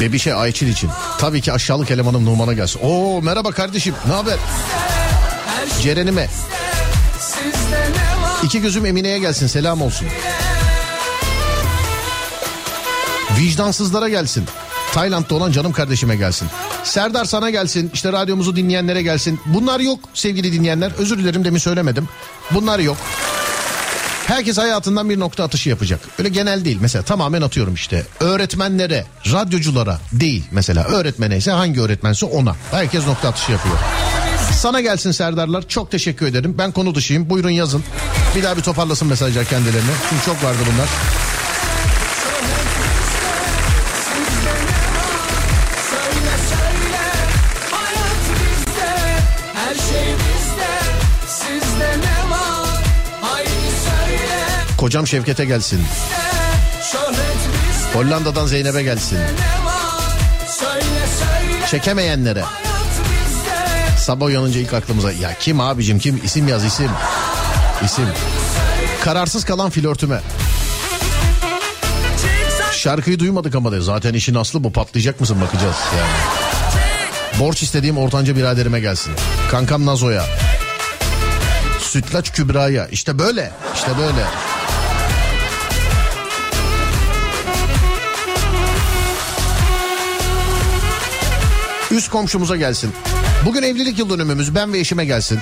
Bebişe Ayçil için. Tabii ki aşağılık elemanım Numan'a gelsin. Oo merhaba kardeşim ne haber? Ceren'ime. İki gözüm Emine'ye gelsin selam olsun. Vicdansızlara gelsin. Tayland'da olan canım kardeşime gelsin. Serdar sana gelsin. işte radyomuzu dinleyenlere gelsin. Bunlar yok sevgili dinleyenler. Özür dilerim demin söylemedim. Bunlar yok. Herkes hayatından bir nokta atışı yapacak. Öyle genel değil. Mesela tamamen atıyorum işte. Öğretmenlere, radyoculara değil. Mesela öğretmene ise hangi öğretmense ona. Herkes nokta atışı yapıyor. Sana gelsin Serdarlar. Çok teşekkür ederim. Ben konu dışıyım. Buyurun yazın. Bir daha bir toparlasın mesajlar kendilerine. Çünkü çok vardı bunlar. Kocam Şevket'e gelsin. Hollanda'dan Zeynep'e gelsin. Çekemeyenlere. Sabah uyanınca ilk aklımıza ya kim abicim kim isim yaz isim. İsim. Kararsız kalan flörtüme. Şarkıyı duymadık ama de zaten işin aslı bu patlayacak mısın bakacağız yani. Borç istediğim ortanca biraderime gelsin. Kankam Nazo'ya. Sütlaç Kübra'ya. İşte böyle. işte böyle. Üst komşumuza gelsin. Bugün evlilik yıl dönümümüz ben ve eşime gelsin.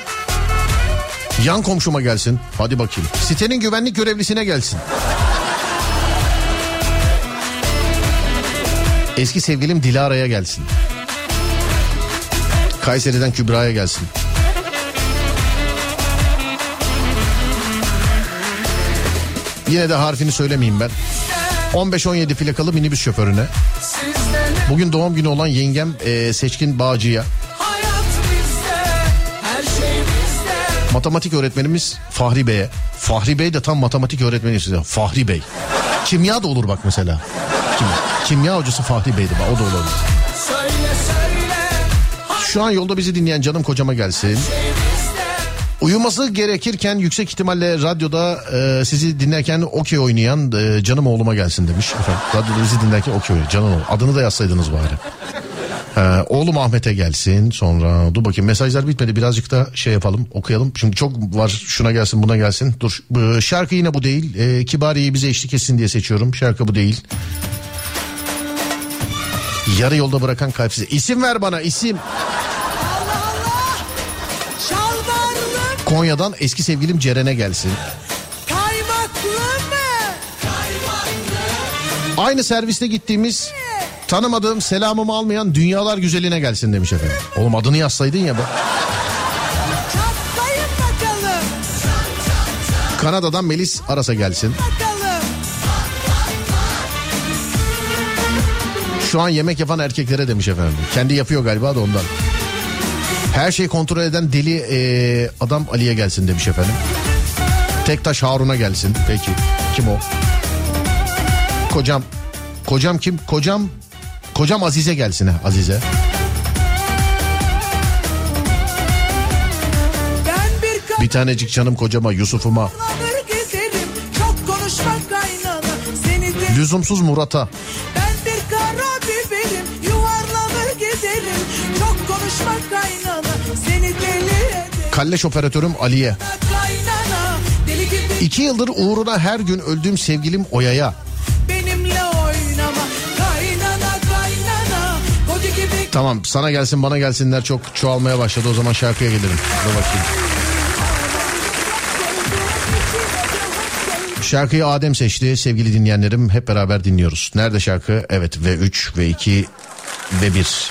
Yan komşuma gelsin. Hadi bakayım. Sitenin güvenlik görevlisine gelsin. Eski sevgilim Dilara'ya gelsin. Kayseri'den Kübra'ya gelsin. Yine de harfini söylemeyeyim ben. 15-17 plakalı minibüs şoförüne. Bugün doğum günü olan yengem e, Seçkin Bağcı'ya. Matematik öğretmenimiz Fahri Bey'e. Fahri Bey de tam matematik öğretmeni size. Fahri Bey. Kimya da olur bak mesela. Kim, kimya hocası Fahri Bey'di bak o da olabilir. Şu an yolda bizi dinleyen canım kocama gelsin. Uyuması gerekirken yüksek ihtimalle radyoda e, sizi dinlerken okey oynayan e, canım oğluma gelsin demiş. Efendim, radyoda bizi dinlerken okey oynuyor. Canım oğlum. Adını da yazsaydınız bari. E, oğlum Ahmet'e gelsin sonra dur bakayım mesajlar bitmedi birazcık da şey yapalım okuyalım. Şimdi çok var şuna gelsin buna gelsin. Dur şarkı yine bu değil. E, Kibariye'yi bize eşlik etsin diye seçiyorum. Şarkı bu değil. Yarı yolda bırakan kalpsiz. İsim ver bana isim. Şalvarlı Konya'dan eski sevgilim Ceren'e gelsin. kaymaklı mı? Aynı serviste gittiğimiz tanımadığım selamımı almayan dünyalar güzeline gelsin demiş efendim. Oğlum adını yazsaydın ya bakalım. Kanada'dan Melis Aras'a gelsin. Şu an yemek yapan erkeklere demiş efendim. Kendi yapıyor galiba da ondan. Her şeyi kontrol eden deli eee, adam Ali'ye gelsin demiş efendim. Tektaş Harun'a gelsin. Peki. Kim o? Kocam. Kocam kim? Kocam. Kocam Azize gelsin ha Azize. Bir Bir tanecik canım kocama Yusuf'uma. gezerim. Lüzumsuz Murat'a. ben bir kara biberim. Yuvarlanır gezerim. Çok konuş Karışma kaynana seni deli eder Kalleş operatörüm Ali'ye. İki yıldır uğruna her gün öldüğüm sevgilim Oya'ya. Tamam sana gelsin bana gelsinler çok çoğalmaya başladı o zaman şarkıya gelirim. Dur bakayım. Şarkıyı Adem seçti sevgili dinleyenlerim hep beraber dinliyoruz. Nerede şarkı? Evet V3, V2, V1.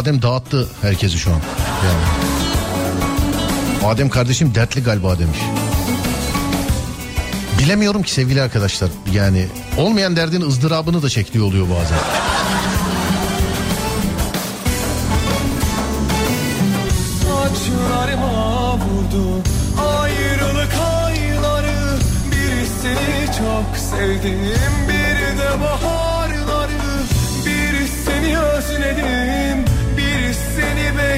Adem dağıttı herkesi şu an. Yani. Adem kardeşim dertli galiba demiş. Bilemiyorum ki sevgili arkadaşlar. Yani olmayan derdin ızdırabını da çektiği oluyor bazen. Sevdim bir de baharları Bir seni özledim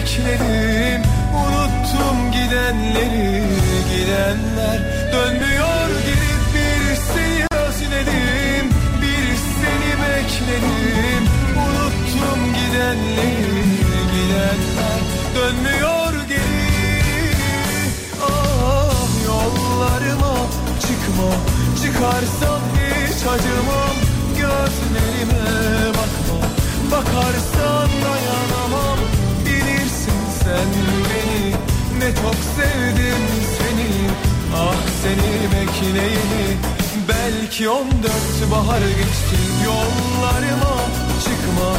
bekledim Unuttum gidenleri gidenler. Dönmüyor geri Bir seni özledim bir seni bekledim. Unuttum gidenleri gidenler. Dönmüyor geri Ah yollarıma çıkma. Çıkarsan hiç acımam Gözlerime bakma. Bakarsan çok sevdim seni Ah seni bekleyeni. Belki on dört bahar geçti yollarıma Çıkma.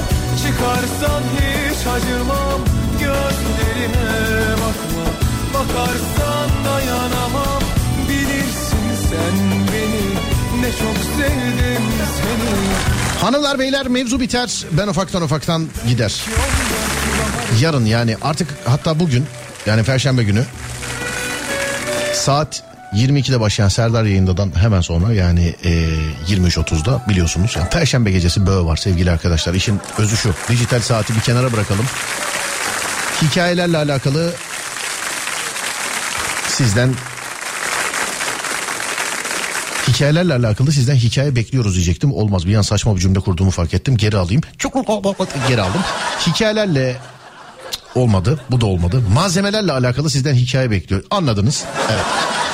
Çıkarsan hiç acımam Gözlerime bakma. Bakarsan dayanamam Bilirsin sen beni. Ne çok sevdim seni. Hanımlar beyler mevzu biter. Ben ufaktan ufaktan gider. Yarın yani artık hatta bugün yani perşembe günü saat 22'de başlayan Serdar yayındadan hemen sonra yani e, 23.30'da biliyorsunuz. Yani perşembe gecesi böğ var sevgili arkadaşlar. İşin özü şu. Dijital saati bir kenara bırakalım. Hikayelerle alakalı sizden hikayelerle alakalı sizden hikaye bekliyoruz diyecektim. Olmaz bir an saçma bir cümle kurduğumu fark ettim. Geri alayım. Çok geri aldım. Hikayelerle olmadı. Bu da olmadı. Malzemelerle alakalı sizden hikaye bekliyor. Anladınız? Evet.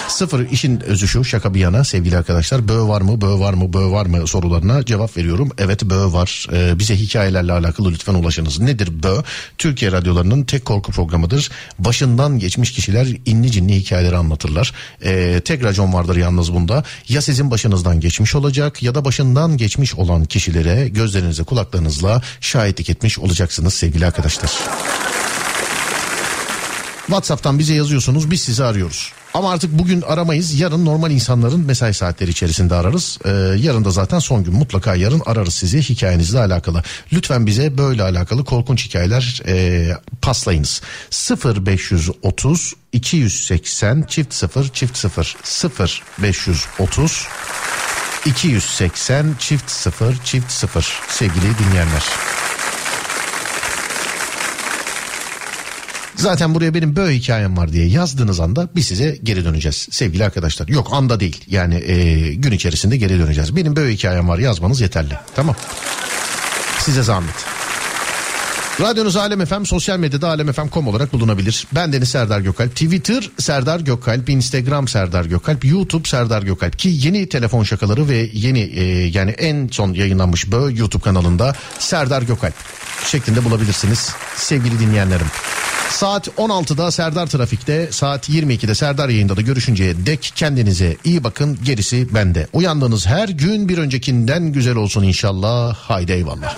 Sıfır işin özü şu şaka bir yana sevgili arkadaşlar. Bö var mı bö var mı bö var mı sorularına cevap veriyorum. Evet bö var. Ee, bize hikayelerle alakalı lütfen ulaşınız. Nedir bö? Türkiye radyolarının tek korku programıdır. Başından geçmiş kişiler inli cinli hikayeleri anlatırlar. Ee, tek racon vardır yalnız bunda. Ya sizin başınızdan geçmiş olacak ya da başından geçmiş olan kişilere gözlerinize kulaklarınızla şahitlik etmiş olacaksınız sevgili arkadaşlar. WhatsApp'tan bize yazıyorsunuz biz sizi arıyoruz. Ama artık bugün aramayız yarın normal insanların mesai saatleri içerisinde ararız. Ee, yarın da zaten son gün mutlaka yarın ararız sizi hikayenizle alakalı. Lütfen bize böyle alakalı korkunç hikayeler e, paslayınız. 0530 280 çift 0 çift 0 0 530 280 çift 0 çift 0 sevgili dinleyenler. Zaten buraya benim böyle hikayem var diye yazdığınız anda biz size geri döneceğiz sevgili arkadaşlar. Yok anda değil yani e, gün içerisinde geri döneceğiz. Benim böyle hikayem var yazmanız yeterli tamam. Size zahmet. Radyonuz Alem FM sosyal medyada alemfm.com olarak bulunabilir. Ben Deniz Serdar Gökalp. Twitter Serdar Gökalp, Instagram Serdar Gökalp, YouTube Serdar Gökalp ki yeni telefon şakaları ve yeni e, yani en son yayınlanmış bö YouTube kanalında Serdar Gökalp şeklinde bulabilirsiniz sevgili dinleyenlerim. Saat 16'da Serdar Trafik'te, saat 22'de Serdar yayında da görüşünceye dek kendinize iyi bakın. Gerisi bende. Uyandığınız her gün bir öncekinden güzel olsun inşallah. Haydi eyvallah.